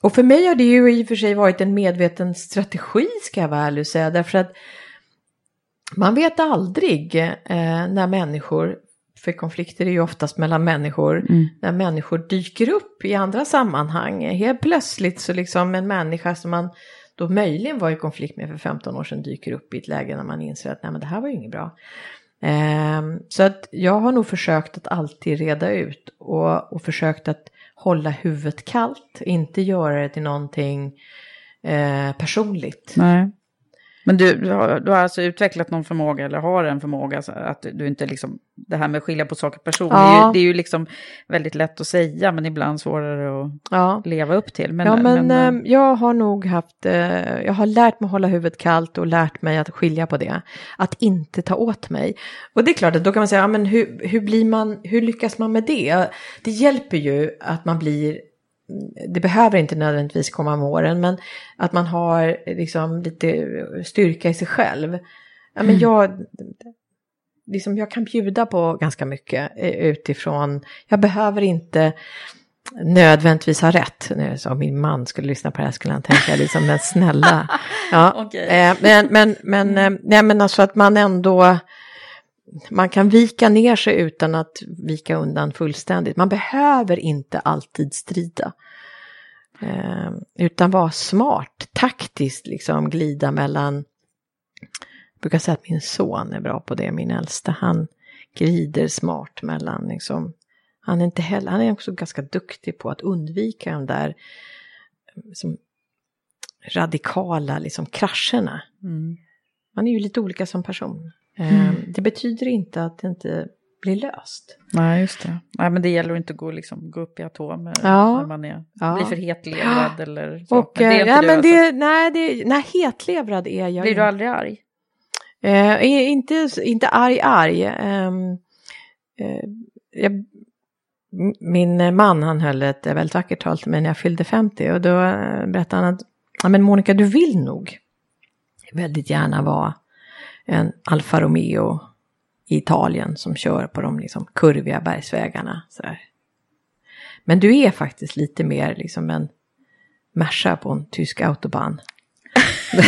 Och för mig har det ju i och för sig varit en medveten strategi, ska jag vara ärlig och säga, därför att man vet aldrig eh, när människor, för konflikter är ju oftast mellan människor, mm. när människor dyker upp i andra sammanhang. Helt plötsligt så liksom en människa som man då möjligen var i konflikt med för 15 år sedan dyker upp i ett läge när man inser att nej men det här var ju inget bra. Eh, så att jag har nog försökt att alltid reda ut och, och försökt att hålla huvudet kallt, inte göra det till någonting eh, personligt. Nej. Men du, du, har, du har alltså utvecklat någon förmåga, eller har en förmåga, att du inte liksom, det här med att skilja på sak och person, ja. det, är ju, det är ju liksom väldigt lätt att säga, men ibland svårare att ja. leva upp till. Men, ja, men, men äh, jag har nog haft, äh, jag har lärt mig att hålla huvudet kallt och lärt mig att skilja på det. Att inte ta åt mig. Och det är klart att då kan man säga, ja, men hur, hur, blir man, hur lyckas man med det? Det hjälper ju att man blir det behöver inte nödvändigtvis komma med åren, men att man har liksom lite styrka i sig själv. Ja, men mm. jag, liksom, jag kan bjuda på ganska mycket eh, utifrån, jag behöver inte nödvändigtvis ha rätt. Så om min man skulle lyssna på det här skulle han tänka liksom, men snälla. Ja. okay. Eh, men, men, men, mm. nej, men alltså att man ändå man kan vika ner sig utan att vika undan fullständigt. Man behöver inte alltid strida. Eh, utan vara smart, taktiskt liksom glida mellan... Jag brukar säga att min son är bra på det, min äldste. Han glider smart mellan liksom... Han är, inte heller, han är också ganska duktig på att undvika de där liksom, radikala liksom, krascherna. Mm. Man är ju lite olika som person. Eh, Det betyder inte att det inte blir löst. Nej, just det. Nej, men det gäller att inte gå, liksom, gå upp i atomer Ja. när man är, Ja. blir för hetlevrad eller så. Och, men det är eh, inte ja, du men alltså. det, nej, det, nej, hetlevrad är jag Blir du aldrig arg? Eh, inte, inte arg, arg. Ehm, eh, jag, min man han höll ett väldigt vackert tal till mig när jag fyllde 50 och då eh, berättade han att ja, men Monica du vill nog väldigt gärna vara en Alfa Romeo i Italien som kör på de liksom kurviga bergsvägarna. Sådär. Men du är faktiskt lite mer liksom en Merca på en tysk autobahn.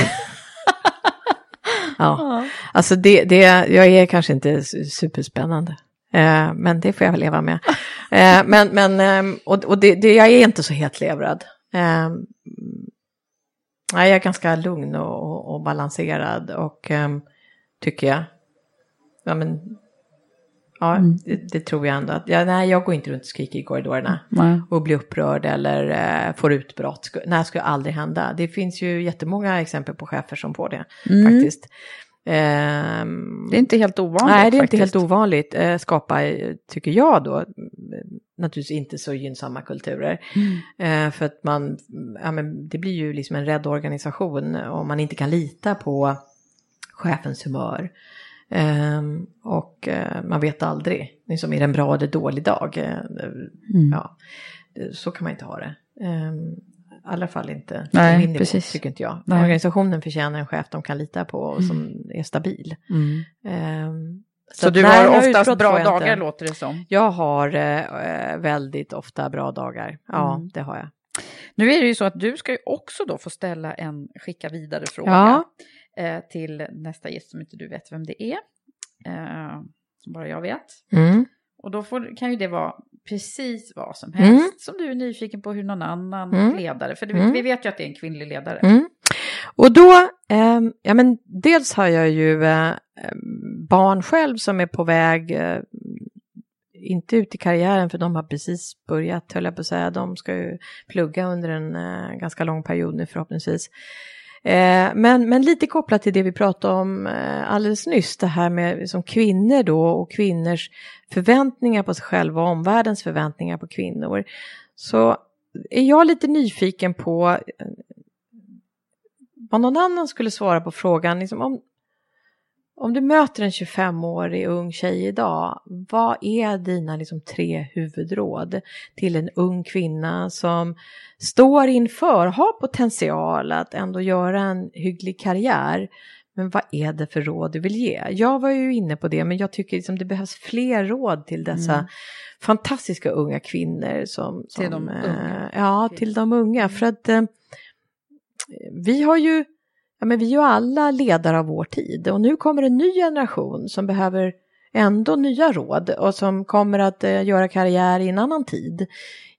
ja. Alltså det, det, jag är kanske inte su- superspännande. Eh, men det får jag väl leva med. Eh, men, men, ehm, och, och det, det, jag är inte så hetlevrad. Eh, nej, jag är ganska lugn och, och, och balanserad och ehm, tycker jag. Ja, men, ja det, det tror jag ändå. Att, ja, nej, jag går inte runt och skriker i korridorerna Nej. och blir upprörd eller eh, får utbrott. Nej, det skulle aldrig hända. Det finns ju jättemånga exempel på chefer som får det faktiskt. Ehm, Det är inte helt ovanligt Nej, det är faktiskt. inte helt ovanligt. Eh, skapa, eh, tycker jag då, eh, naturligtvis inte så gynnsamma kulturer. Eh, för att man, ja, men det blir ju liksom en rädd organisation om man inte kan lita på chefens humör. Ehm, och eh, man vet aldrig, liksom, är det en bra eller dålig dag? Eh, ja, det- så kan man inte ha det. Ehm, I alla fall inte Nej, min nivå, precis. tycker inte jag. Nej. Organisationen förtjänar en chef de kan lita på och som är stabil. Ehm, Så, att du nej, har oftast bra dagar inte. låter det som. Jag har eh, väldigt ofta bra dagar. Ja, Mm. det har jag. Nu är det ju så att du ska ju också då få ställa en skicka vidare fråga Ja. Eh, till nästa gäst som inte du vet vem det är. Eh, som bara jag vet. Mm. Och då får, kan ju det vara precis vad som Mm. helst som du är nyfiken på hur någon annan Mm. ledare, för det, Mm. vi vet ju att det är en kvinnlig ledare. Mm. Och då, ehm, ja men dels har jag ju eh, barn själv som är på väg, eh, inte ut i karriären för de har precis börjat, höll jag på att säga, de ska ju plugga under en eh, ganska lång period nu förhoppningsvis. Eh, men, men lite kopplat till det vi pratade om eh, alldeles nyss, det här med som kvinnor då och kvinnors förväntningar på sig själva och omvärldens förväntningar på kvinnor. Så är jag lite nyfiken på eh, vad någon annan skulle svara på frågan, liksom om, om du möter en 25-årig ung tjej idag, vad är dina liksom, tre huvudråd till en ung kvinna som står inför, har potential att ändå göra en hygglig karriär, men vad är det för råd du vill ge? Jag var ju inne på det, men jag tycker liksom det behövs fler råd till dessa Mm. fantastiska unga kvinnor som... som Till de eh, unga Ja, kvinnor. till de unga. För att eh, vi har ju, ja men vi är ju alla ledare av vår tid och nu kommer en ny generation som behöver ändå nya råd och som kommer att eh, göra karriär i en annan tid.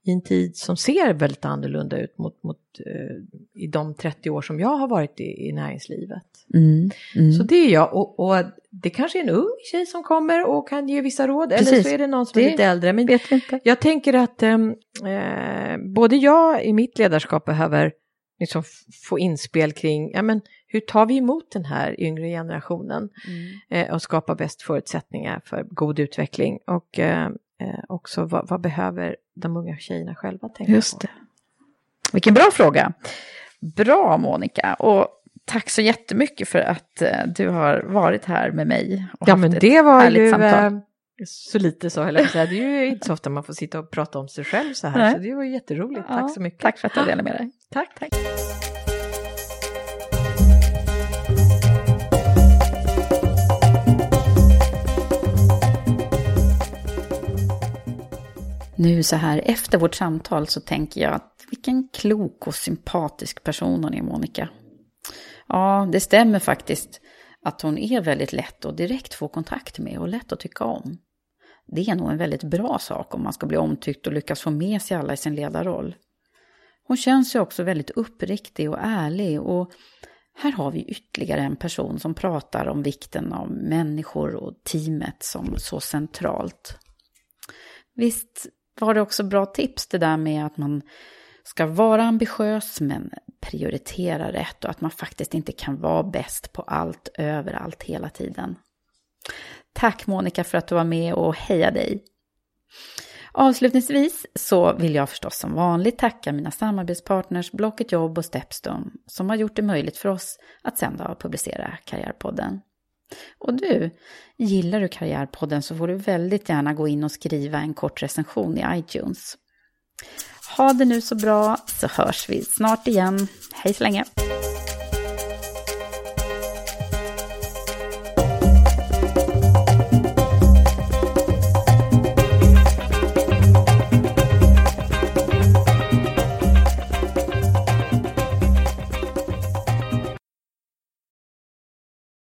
I en tid som ser väldigt annorlunda ut mot, mot eh, i de 30 år som jag har varit i, i näringslivet. Mm. Mm. Så det är jag och, och det kanske är en ung tjej som kommer och kan ge vissa råd eller Precis. så är det någon som är Det lite äldre. Men vet vi inte. jag tänker att ehm, eh, både jag i mitt ledarskap behöver liksom få inspel kring ja, men, hur tar vi emot den här yngre generationen Mm. eh, och skapar bäst förutsättningar för god utveckling och eh, eh, också vad, vad behöver de unga tjejerna själva tänka Just på. det. Vilken bra fråga. Bra Monica. Och tack så jättemycket för att eh, du har varit här med mig. Och Ja men det var ju samtal. Så lite så, höll jag säga. det är ju inte så ofta man får sitta och prata om sig själv så här Nej. så det var jätteroligt. Ja, Tack så mycket. Tack för att du delade med dig. Tack. tack. Nu så här efter vårt samtal så tänker jag att vilken klok och sympatisk person hon är, Monica. Ja, det stämmer faktiskt att hon är väldigt lätt att direkt få kontakt med och lätt att tycka om. Det är nog en väldigt bra sak om man ska bli omtyckt och lyckas få med sig alla i sin ledarroll. Hon känns ju också väldigt uppriktig och ärlig och här har vi ytterligare en person som pratar om vikten av människor och teamet som så centralt. Visst var det också bra tips det där med att man ska vara ambitiös men prioritera rätt och att man faktiskt inte kan vara bäst på allt överallt hela tiden. Tack Monica för att du var med och heja dig! Avslutningsvis så vill jag förstås som vanligt tacka mina samarbetspartners Blocket Jobb och Stepstone som har gjort det möjligt för oss att sända och publicera Karriärpodden. Och du, gillar du Karriärpodden så får du väldigt gärna gå in och skriva en kort recension i iTunes. Ha det nu så bra så hörs vi snart igen. Hej så länge!